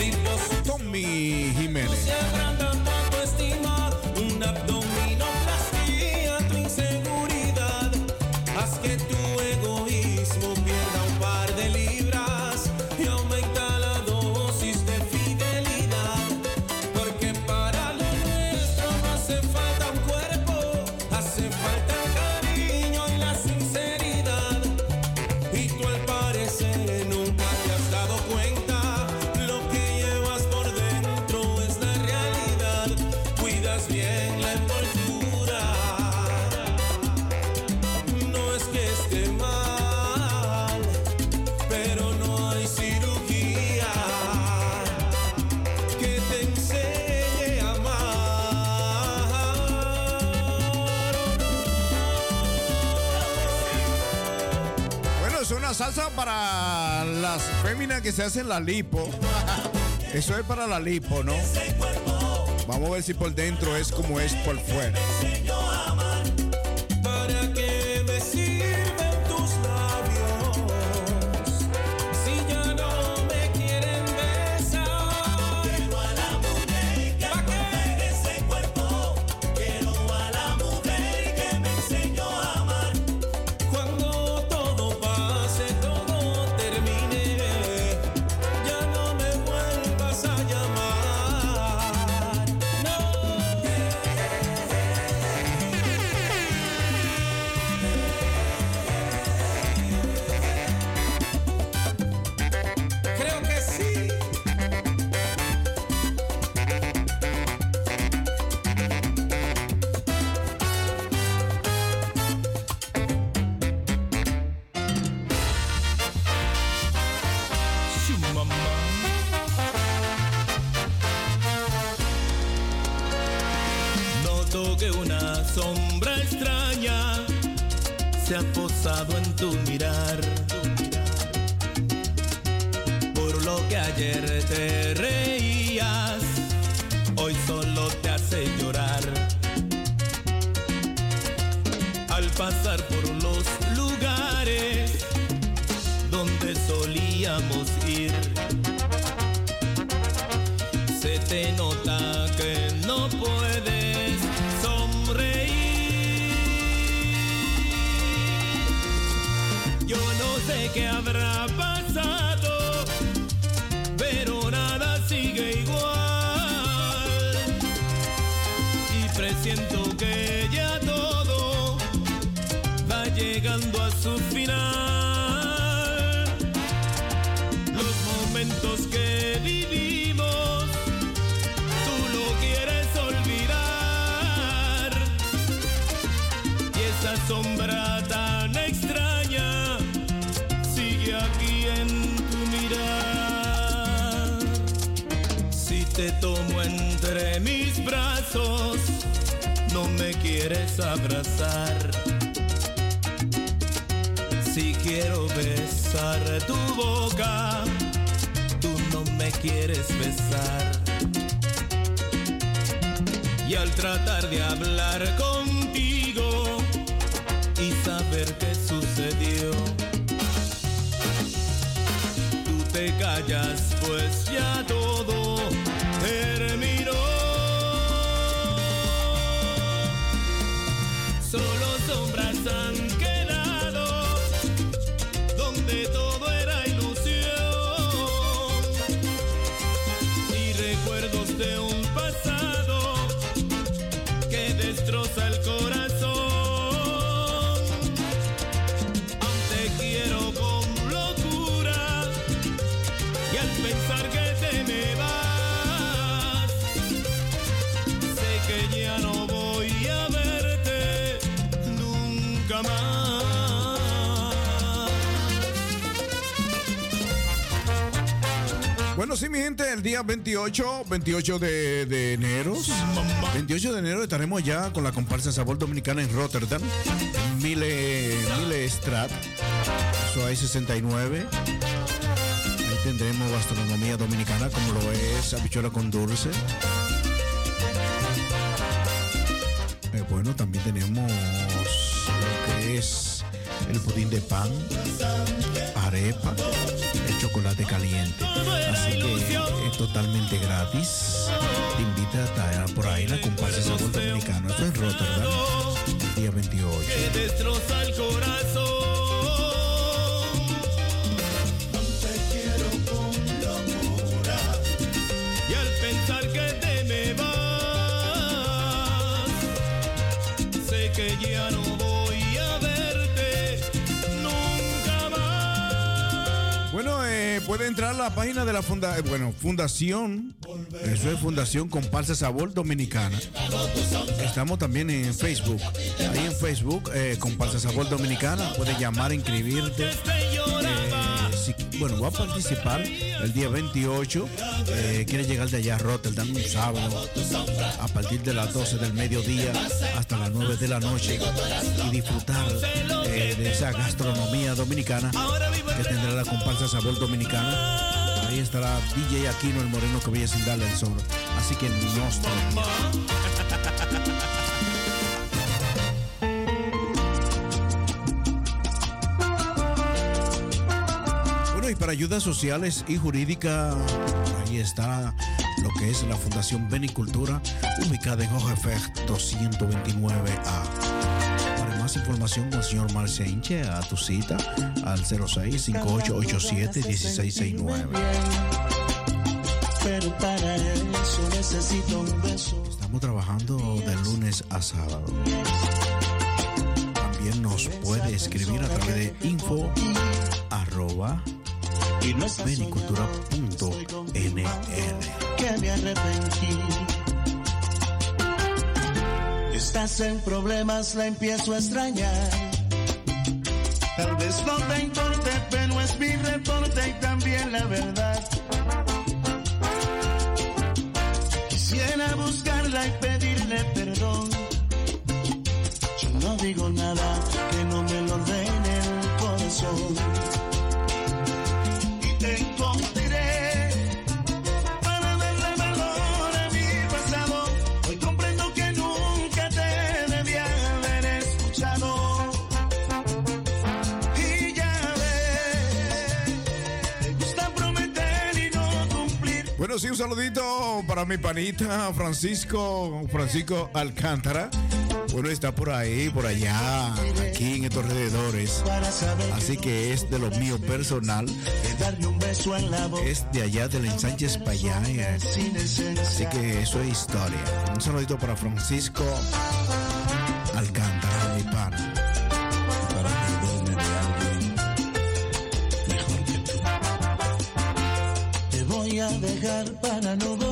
Que se hacen la lipo. *laughs* Eso es para la lipo, ¿no? Vamos a ver si por dentro es como es por fuera. Ha posado en tu mirar. Por lo que ayer te reías, hoy solo te hace llorar. Al pasar por los lugares donde solíamos no sé no me quieres abrazar. Si quiero besar tu boca, tú no me quieres besar. Y al tratar de hablar contigo y saber qué sucedió, tú te callas, pues ya todo han quedado donde Bueno, sí, mi gente, el día 28, 28 de, de enero. 28 de enero estaremos ya con la comparsa Sabor Dominicana en Rotterdam. Mile, Mile Strat. Eso hay 69. Ahí tendremos gastronomía dominicana como lo es habichuela con dulce. Eh, bueno, también tenemos lo que es el pudín de pan, arepa, chocolate caliente. Así que es totalmente gratis. Te invita a estar por ahí la comparsa Sabor Dominicano. Esto es Rotterdam, el día 28. que destroza el. Puede entrar a la página de la funda, eh, bueno, Fundación, eso es Fundación Comparsa Sabor Dominicana. Estamos también en Facebook. Ahí en Facebook, eh, Comparsa Sabor Dominicana, puedes llamar, inscribirte. Bueno, voy a participar el día 28. Eh, quiere llegar de allá a Rotterdam un sábado a partir de las 12 del mediodía hasta las 9 de la noche y disfrutar eh, de esa gastronomía dominicana que tendrá la comparsa Sabor Dominicana. Ahí estará DJ Aquino, el moreno que viene sin darle el sol. Así que no Bueno, y para ayudas sociales y jurídicas, ahí está lo que es la Fundación Benicultura, ubicada en Hojefer 229A. Para más información con el señor Marcenche, a tu cita al 0658871669. Pero para eso necesito un beso. Estamos trabajando de lunes a sábado. También nos puede escribir a través de info arroba benicultura.nl. que me arrepentí. Estás en problemas, la empiezo a extrañar. Tal vez no te importe, pero es mi reporte y también la verdad. Quisiera buscarla y pedirle perdón. Yo no digo nada Bueno, sí, un saludito para mi panita Francisco, Francisco Alcántara. Bueno, está por ahí, por allá, aquí en estos alrededores. Así que es de lo mío personal. Es de allá del ensanche Payá. eh. Así que eso es historia. Un saludito para Francisco dejar para no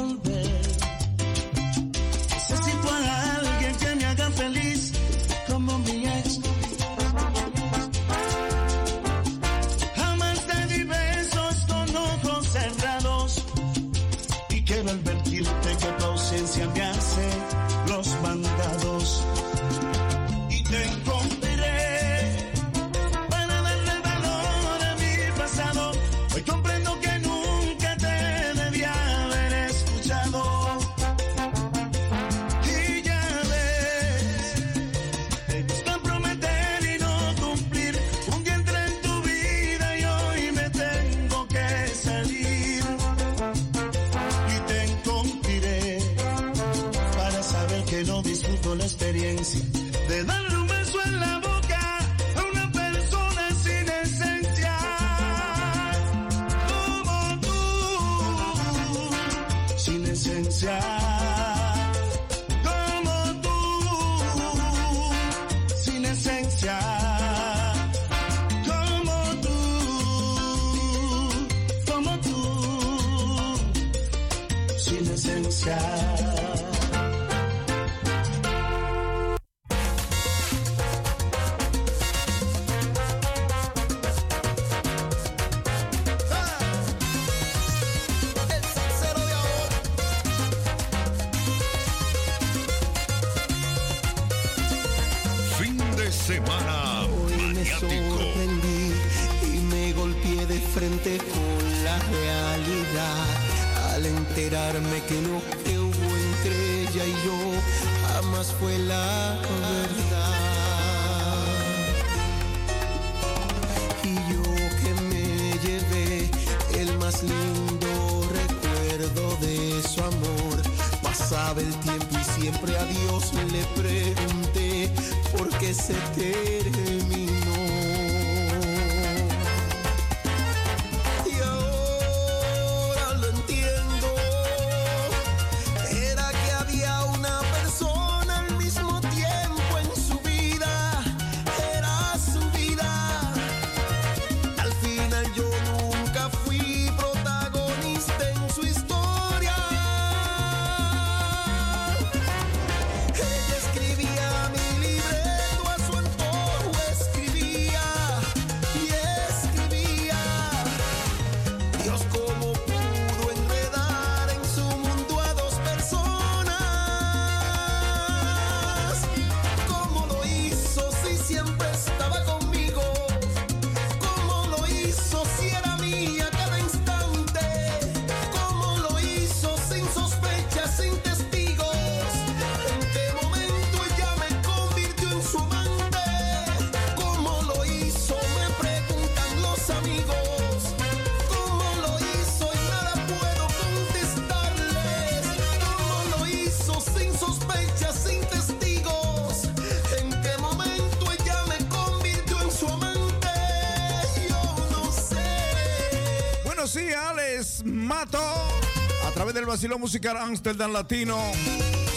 vacilón musical Amsterdam Latino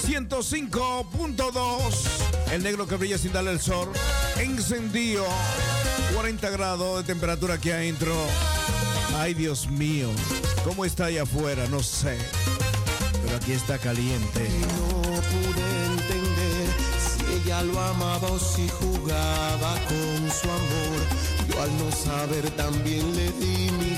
105.2. El negro que brilla sin darle el sol. Encendido. 40 grados de temperatura aquí adentro. Ay, Dios mío. ¿Cómo está allá afuera? No sé. Pero aquí está caliente. No pude entender si ella lo amaba o si jugaba con su amor. Yo al no saber también le di mi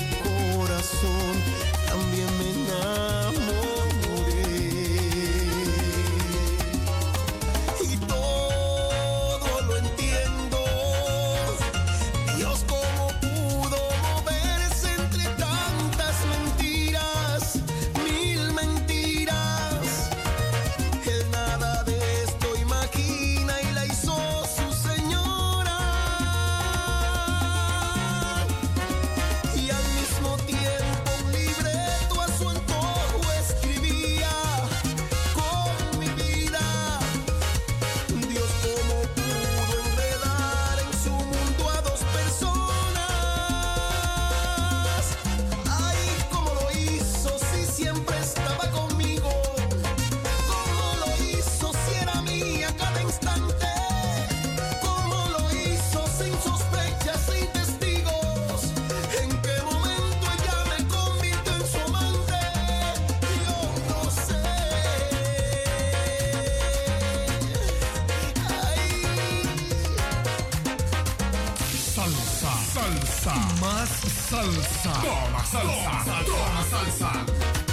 salsa. Más salsa. Toma salsa. Toma salsa. Toma salsa.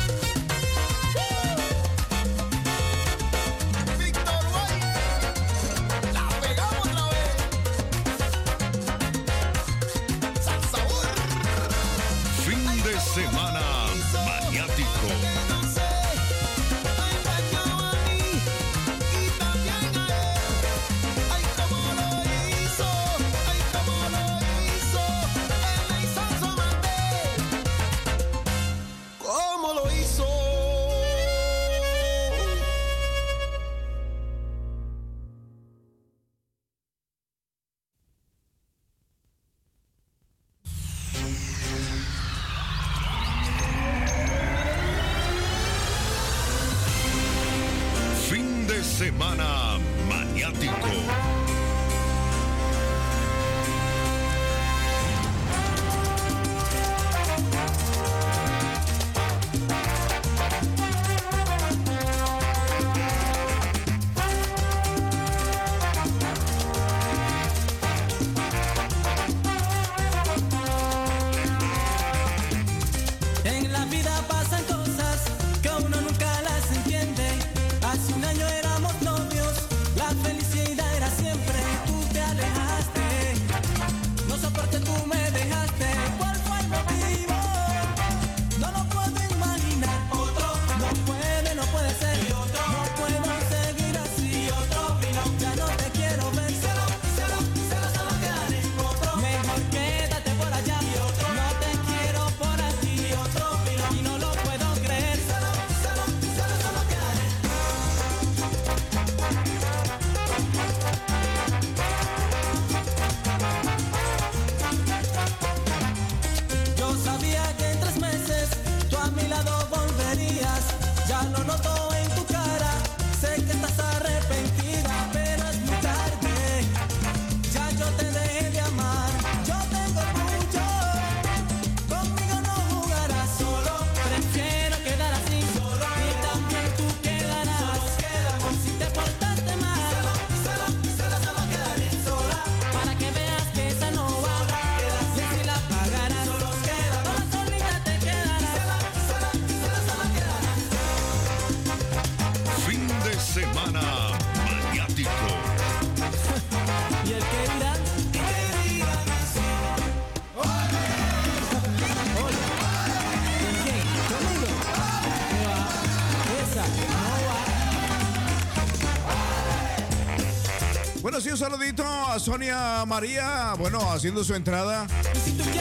Sonia María, bueno, haciendo su entrada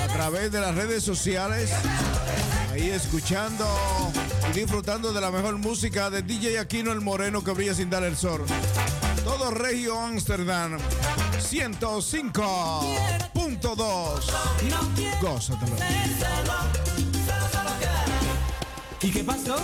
a través de las redes sociales. Ahí escuchando y disfrutando de la mejor música de DJ Aquino el Moreno que brilla sin dar el sol. Todo Regio Amsterdam 105.2. ¿Y qué pasó?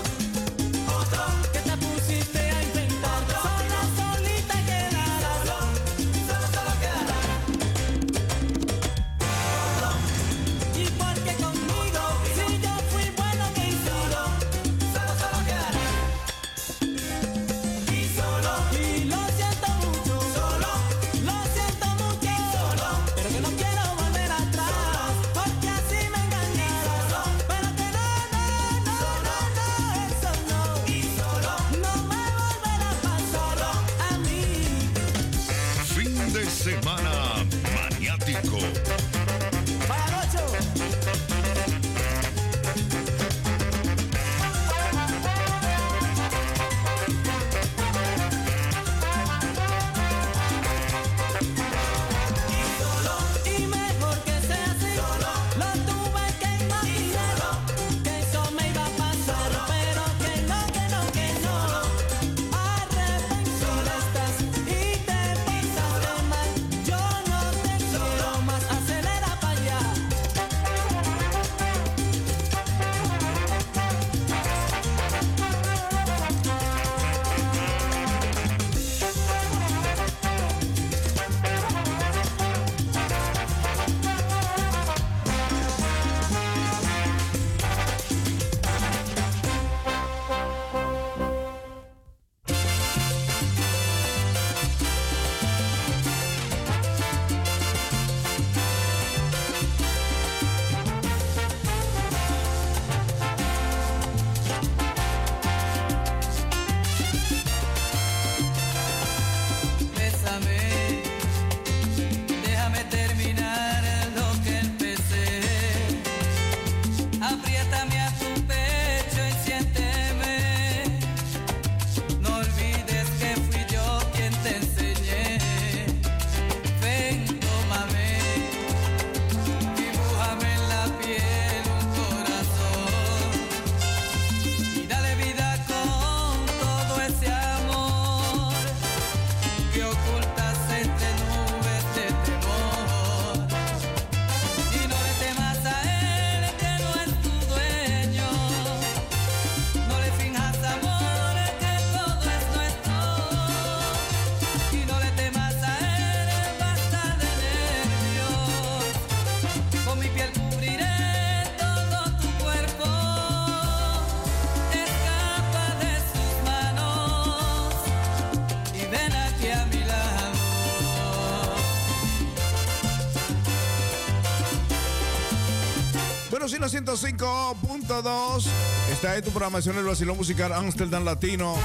105.2. Está en tu programación el vacilón musical Amsterdam Latino,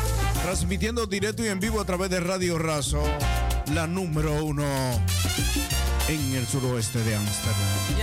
transmitiendo directo y en vivo a través de Radio Razo, la número uno en el suroeste de Amsterdam.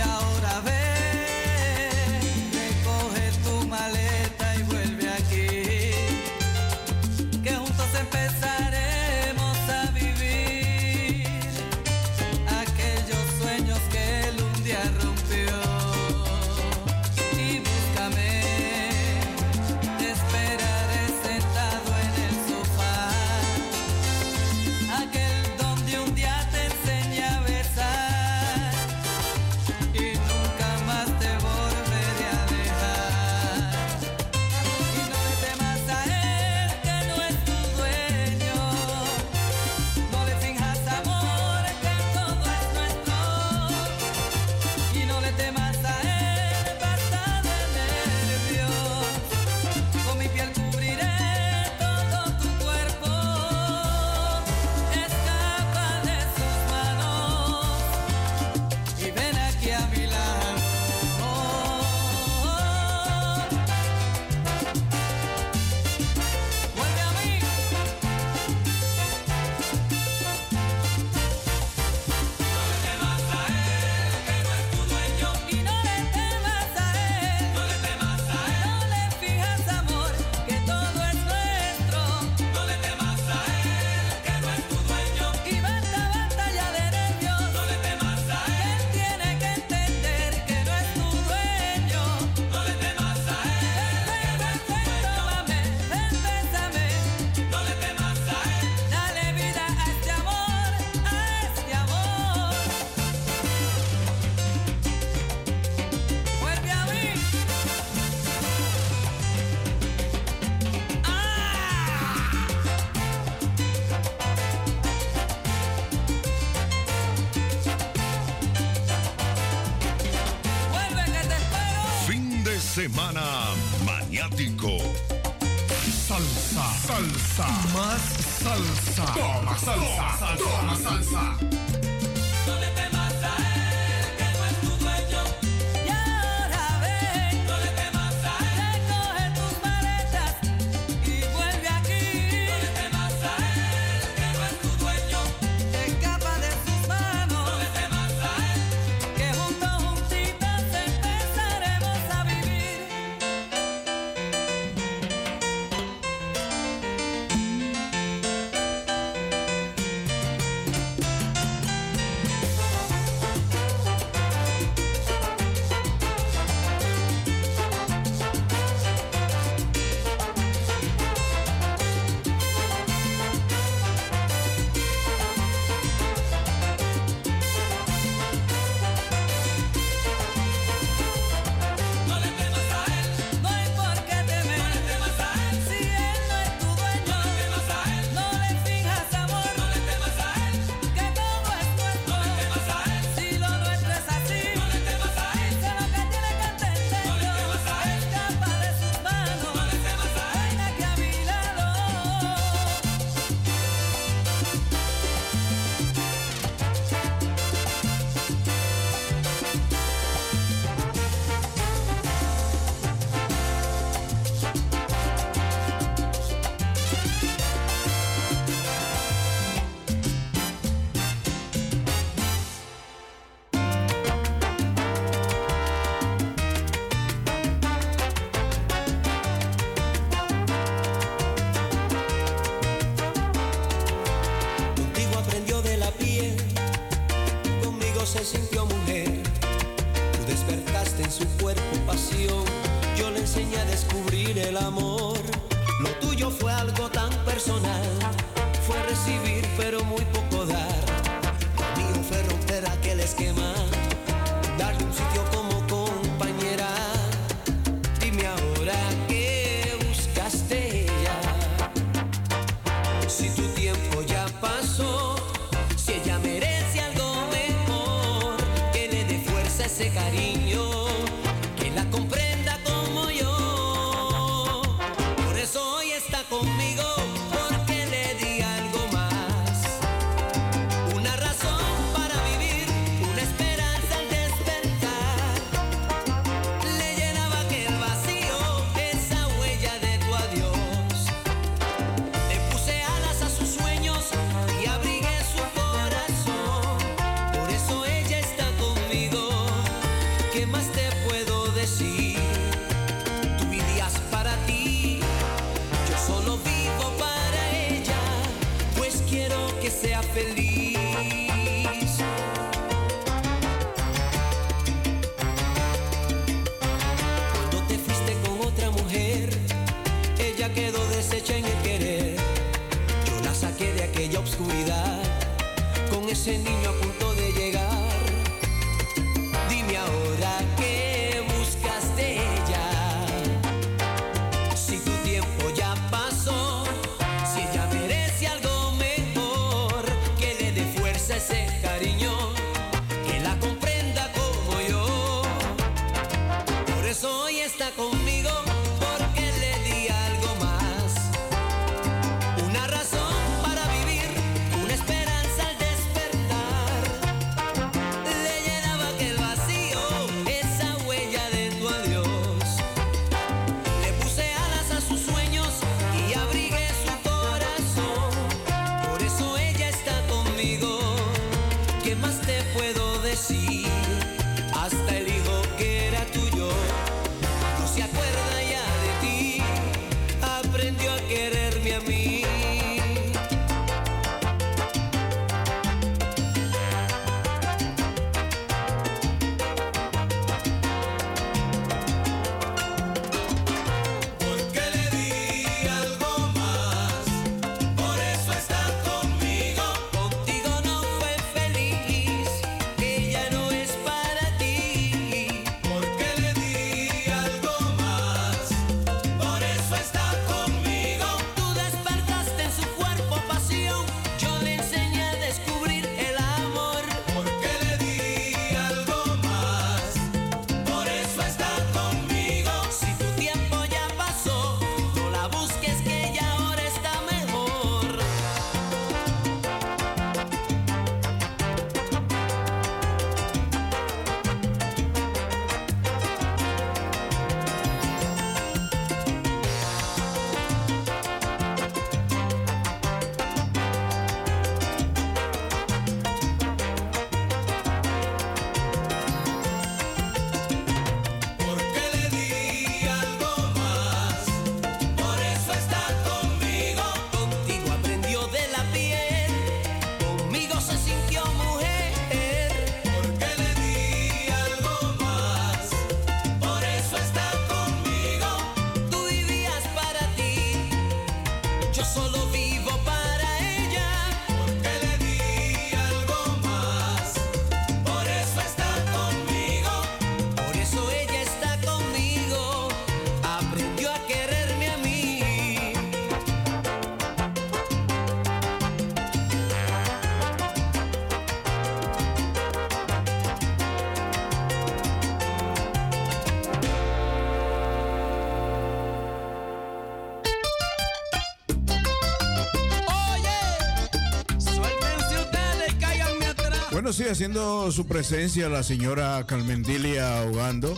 sí, haciendo su presencia la señora Carmendilia Hogando.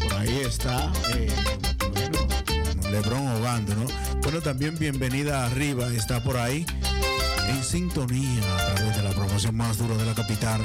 Por ahí está. Eh, bueno, Lebrón Hogando, ¿no? Bueno, también bienvenida arriba, está por ahí. En sintonía a través de la promoción más dura de la capital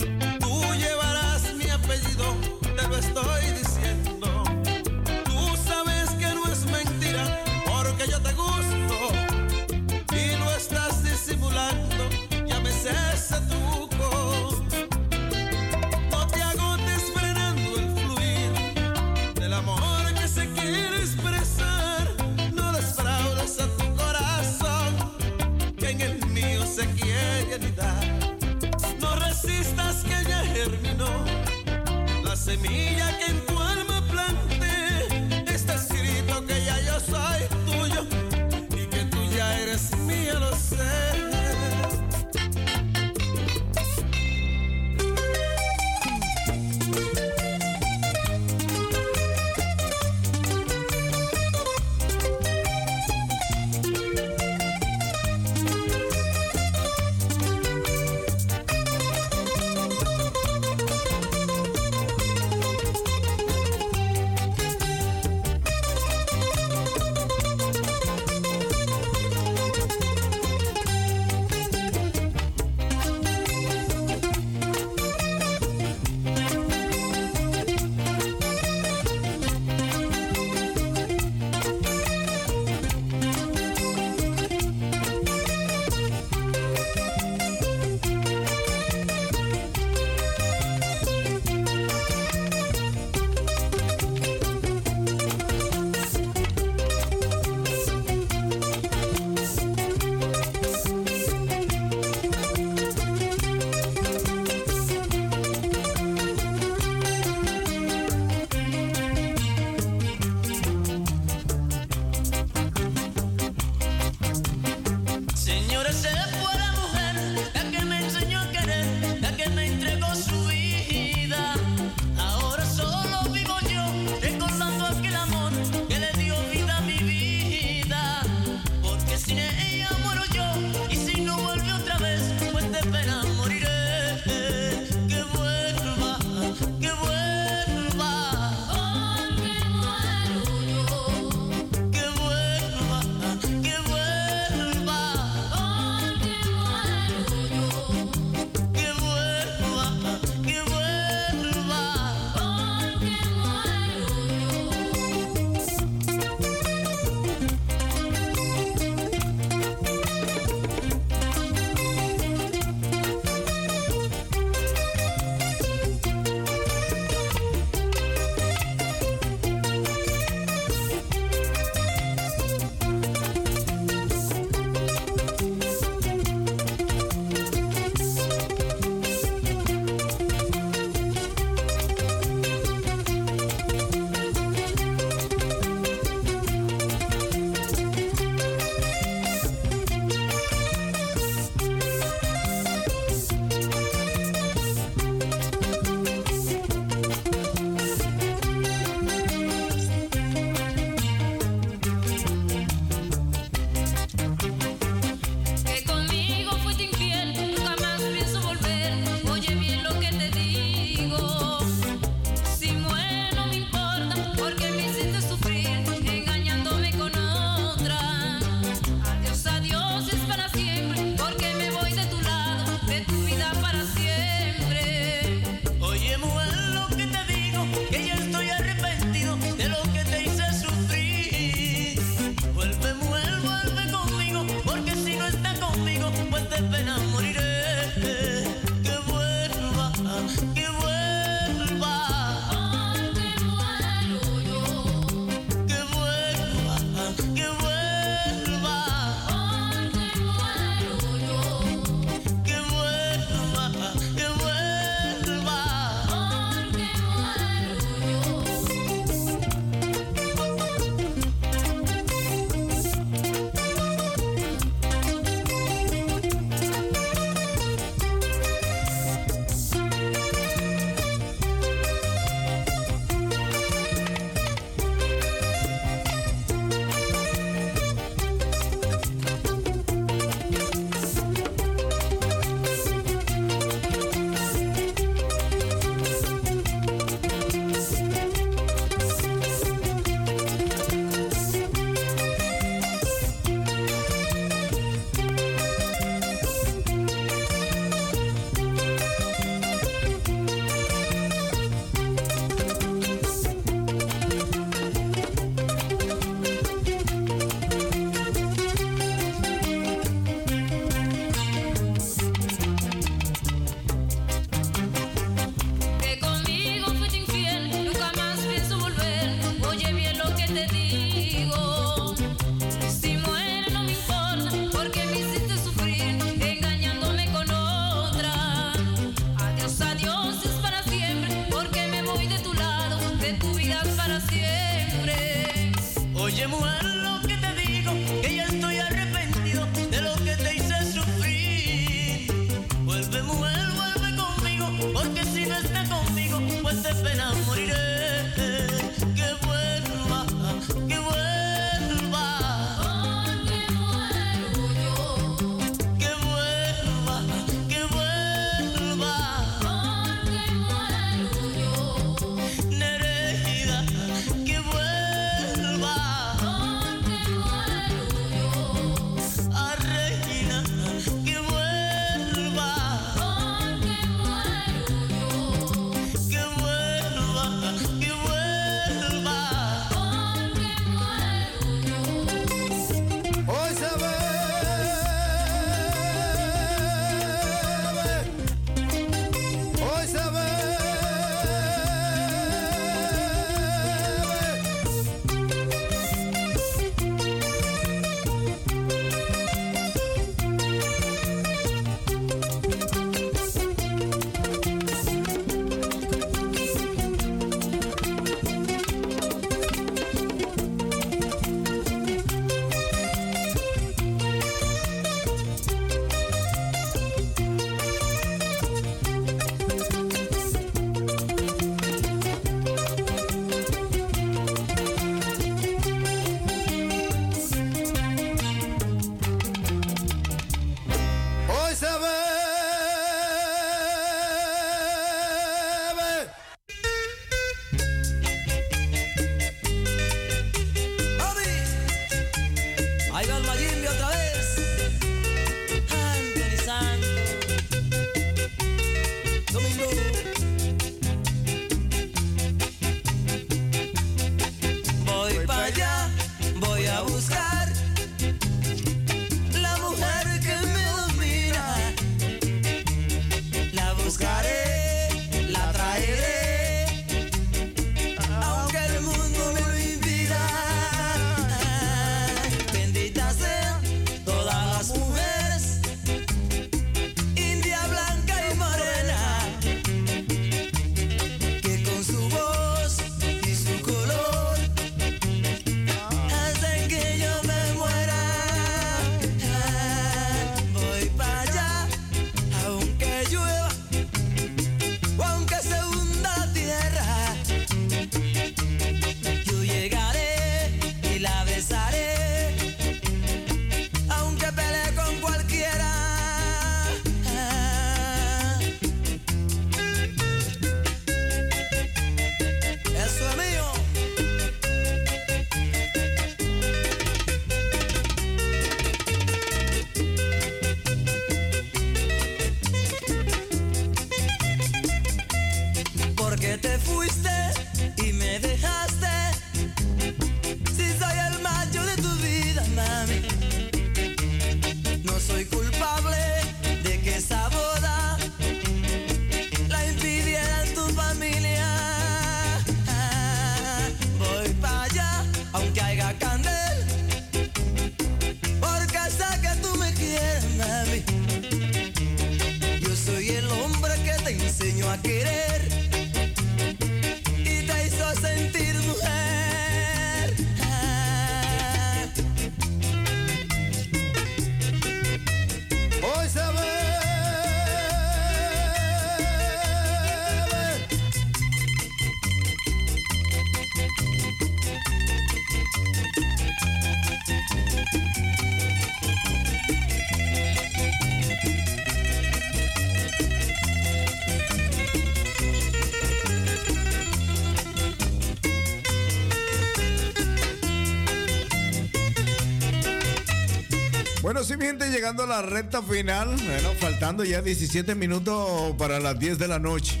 Sí, mi gente, llegando a la recta final. Bueno, faltando ya 17 minutos para las 10 de la noche.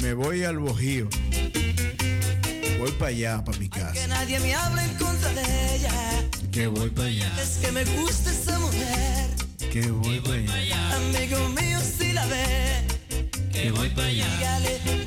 Me voy al Bojío. Voy para allá, para mi casa. Que nadie me hable en contra de ella. Que voy para allá. Es que me gusta esa mujer. Que voy, voy para allá. Amigo mío, si la ve. Que voy para allá. Dígale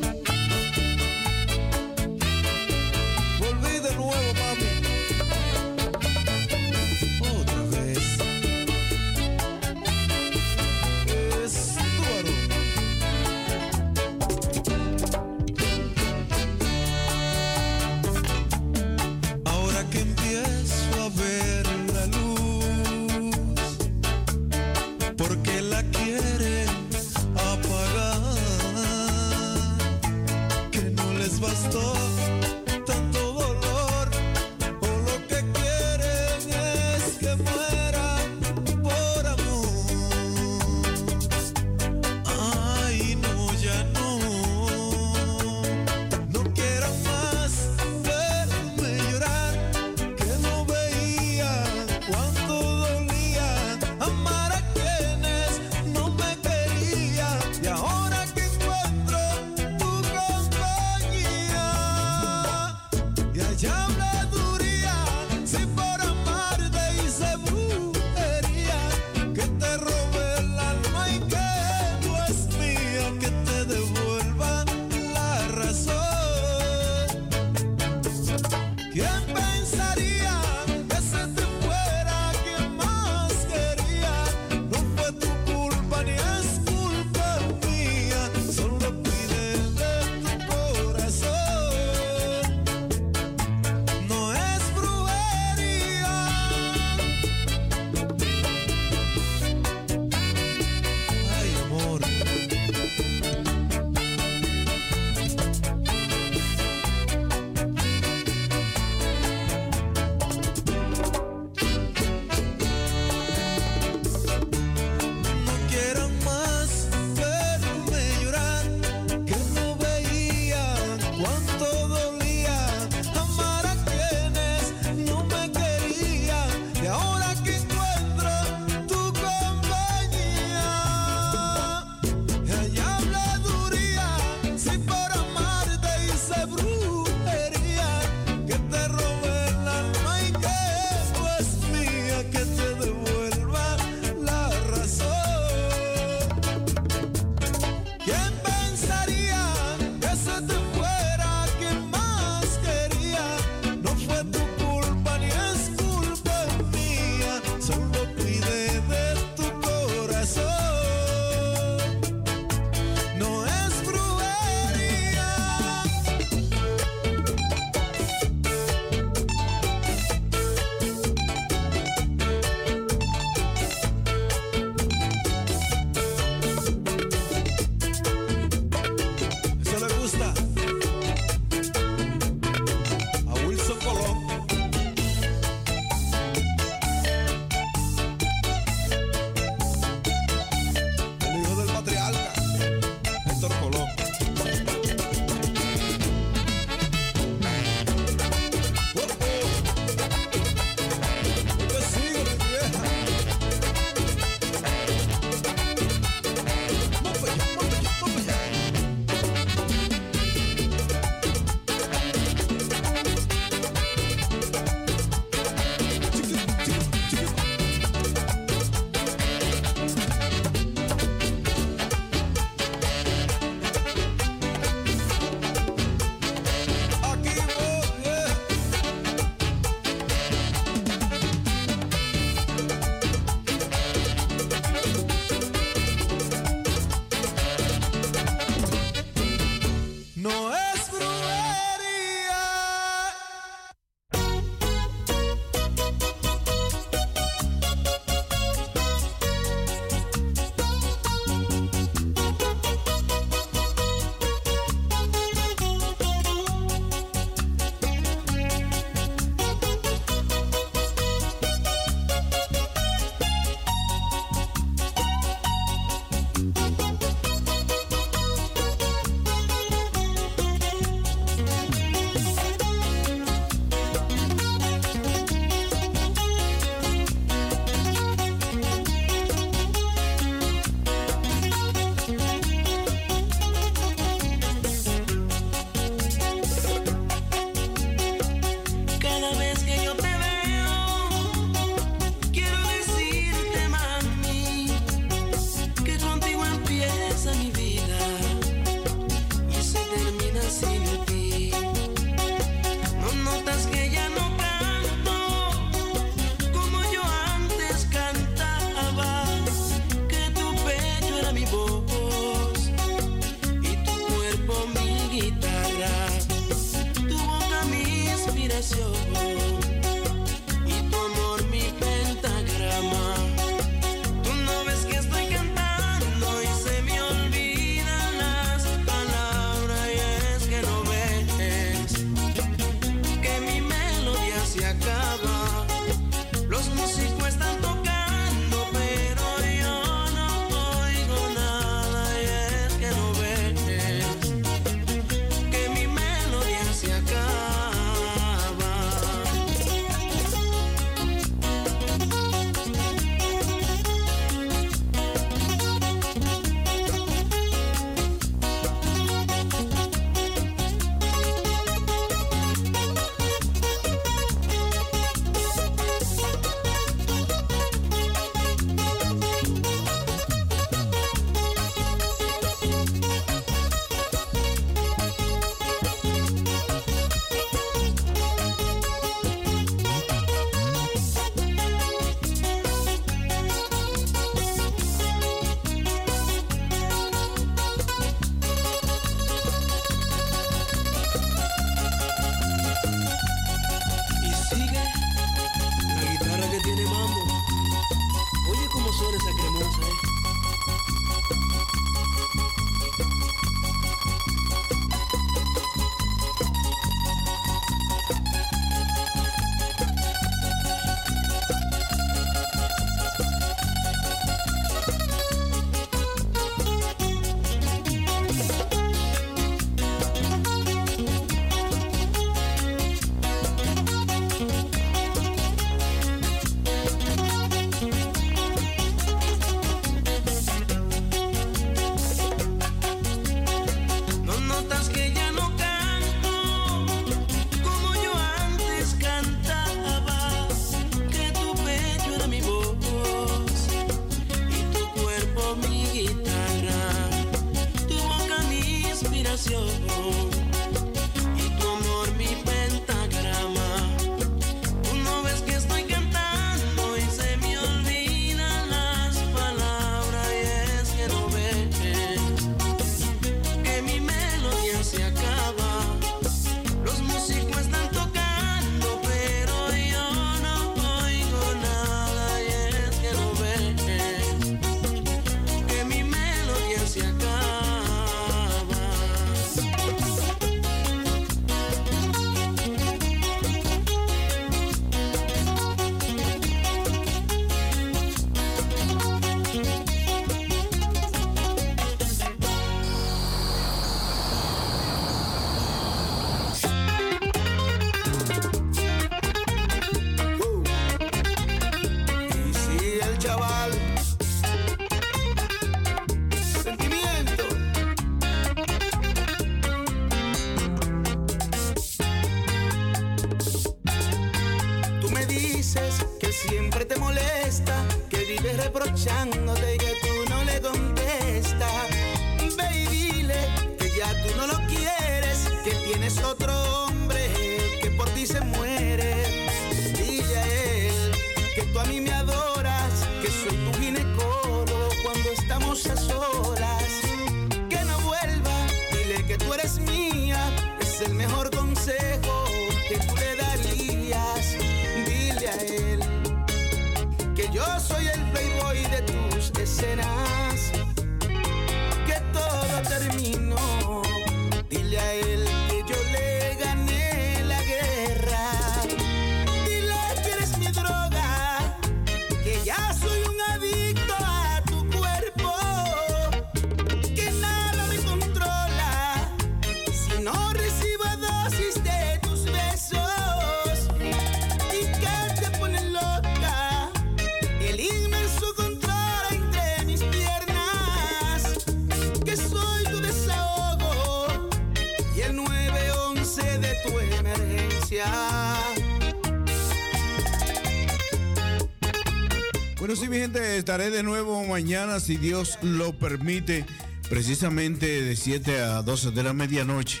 estaré de nuevo mañana, si Dios lo permite, precisamente de 7 a 12 de la medianoche.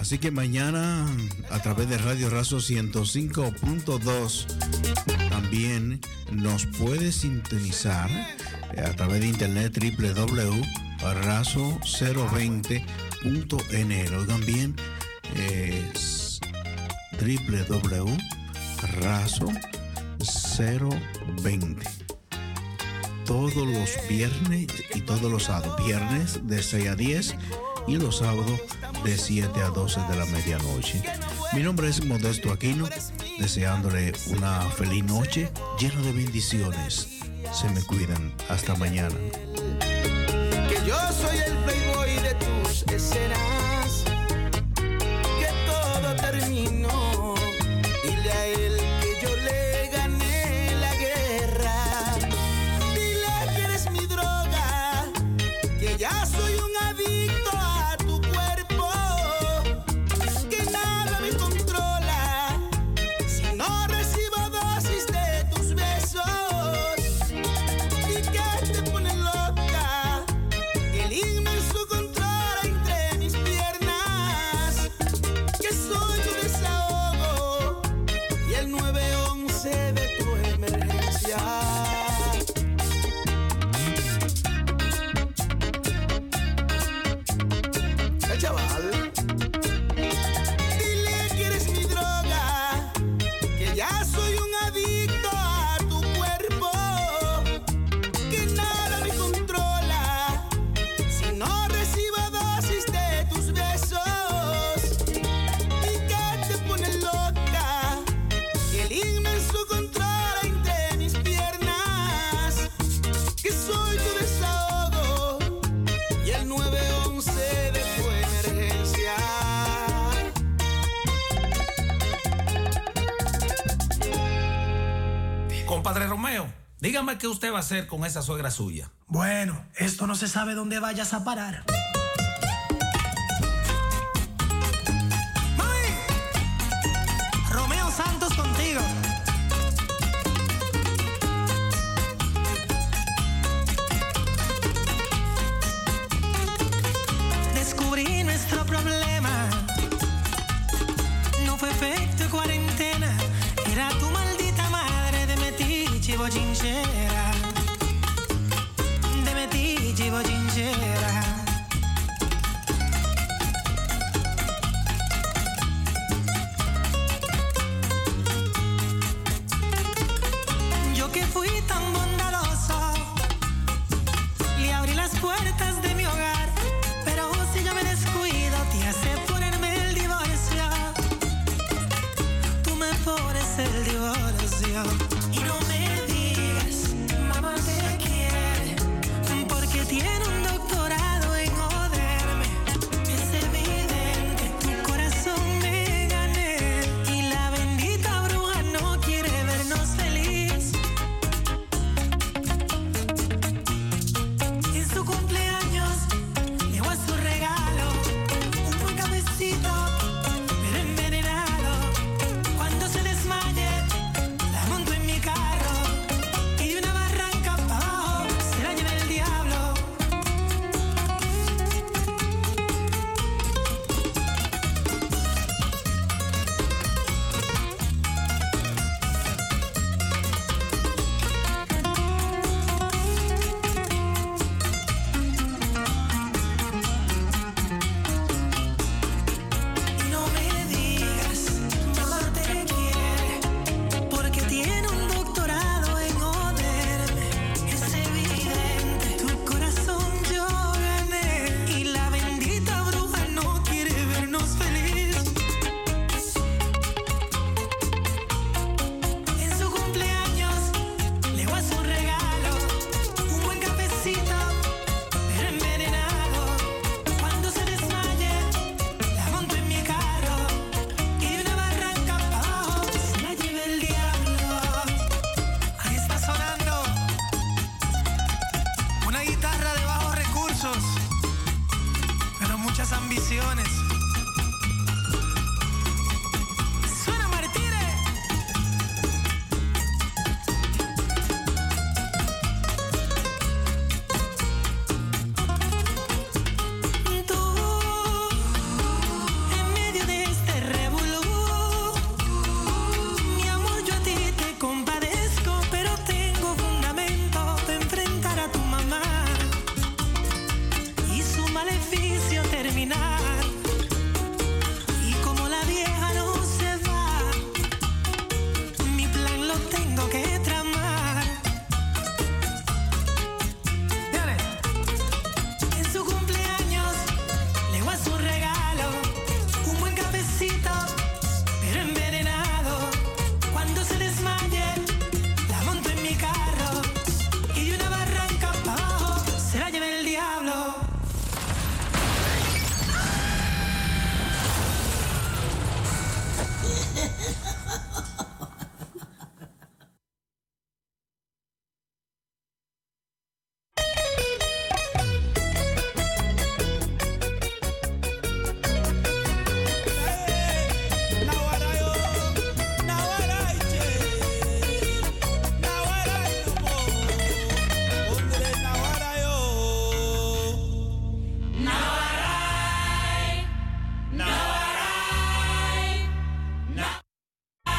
Así que mañana, a través de Radio Razo 105.2, también nos puede sintonizar eh, a través de internet www.razo020.nl. Oigan bien, es www.razo020 todos los viernes y todos los sábados. Viernes de 6 a 10 y los sábados de 7 a 12 de la medianoche. Mi nombre es Modesto Aquino, deseándole una feliz noche llena de bendiciones. Se me cuidan. Hasta mañana. ¿qué usted va a hacer con esa suegra suya? Bueno, esto no se sabe dónde vayas a parar.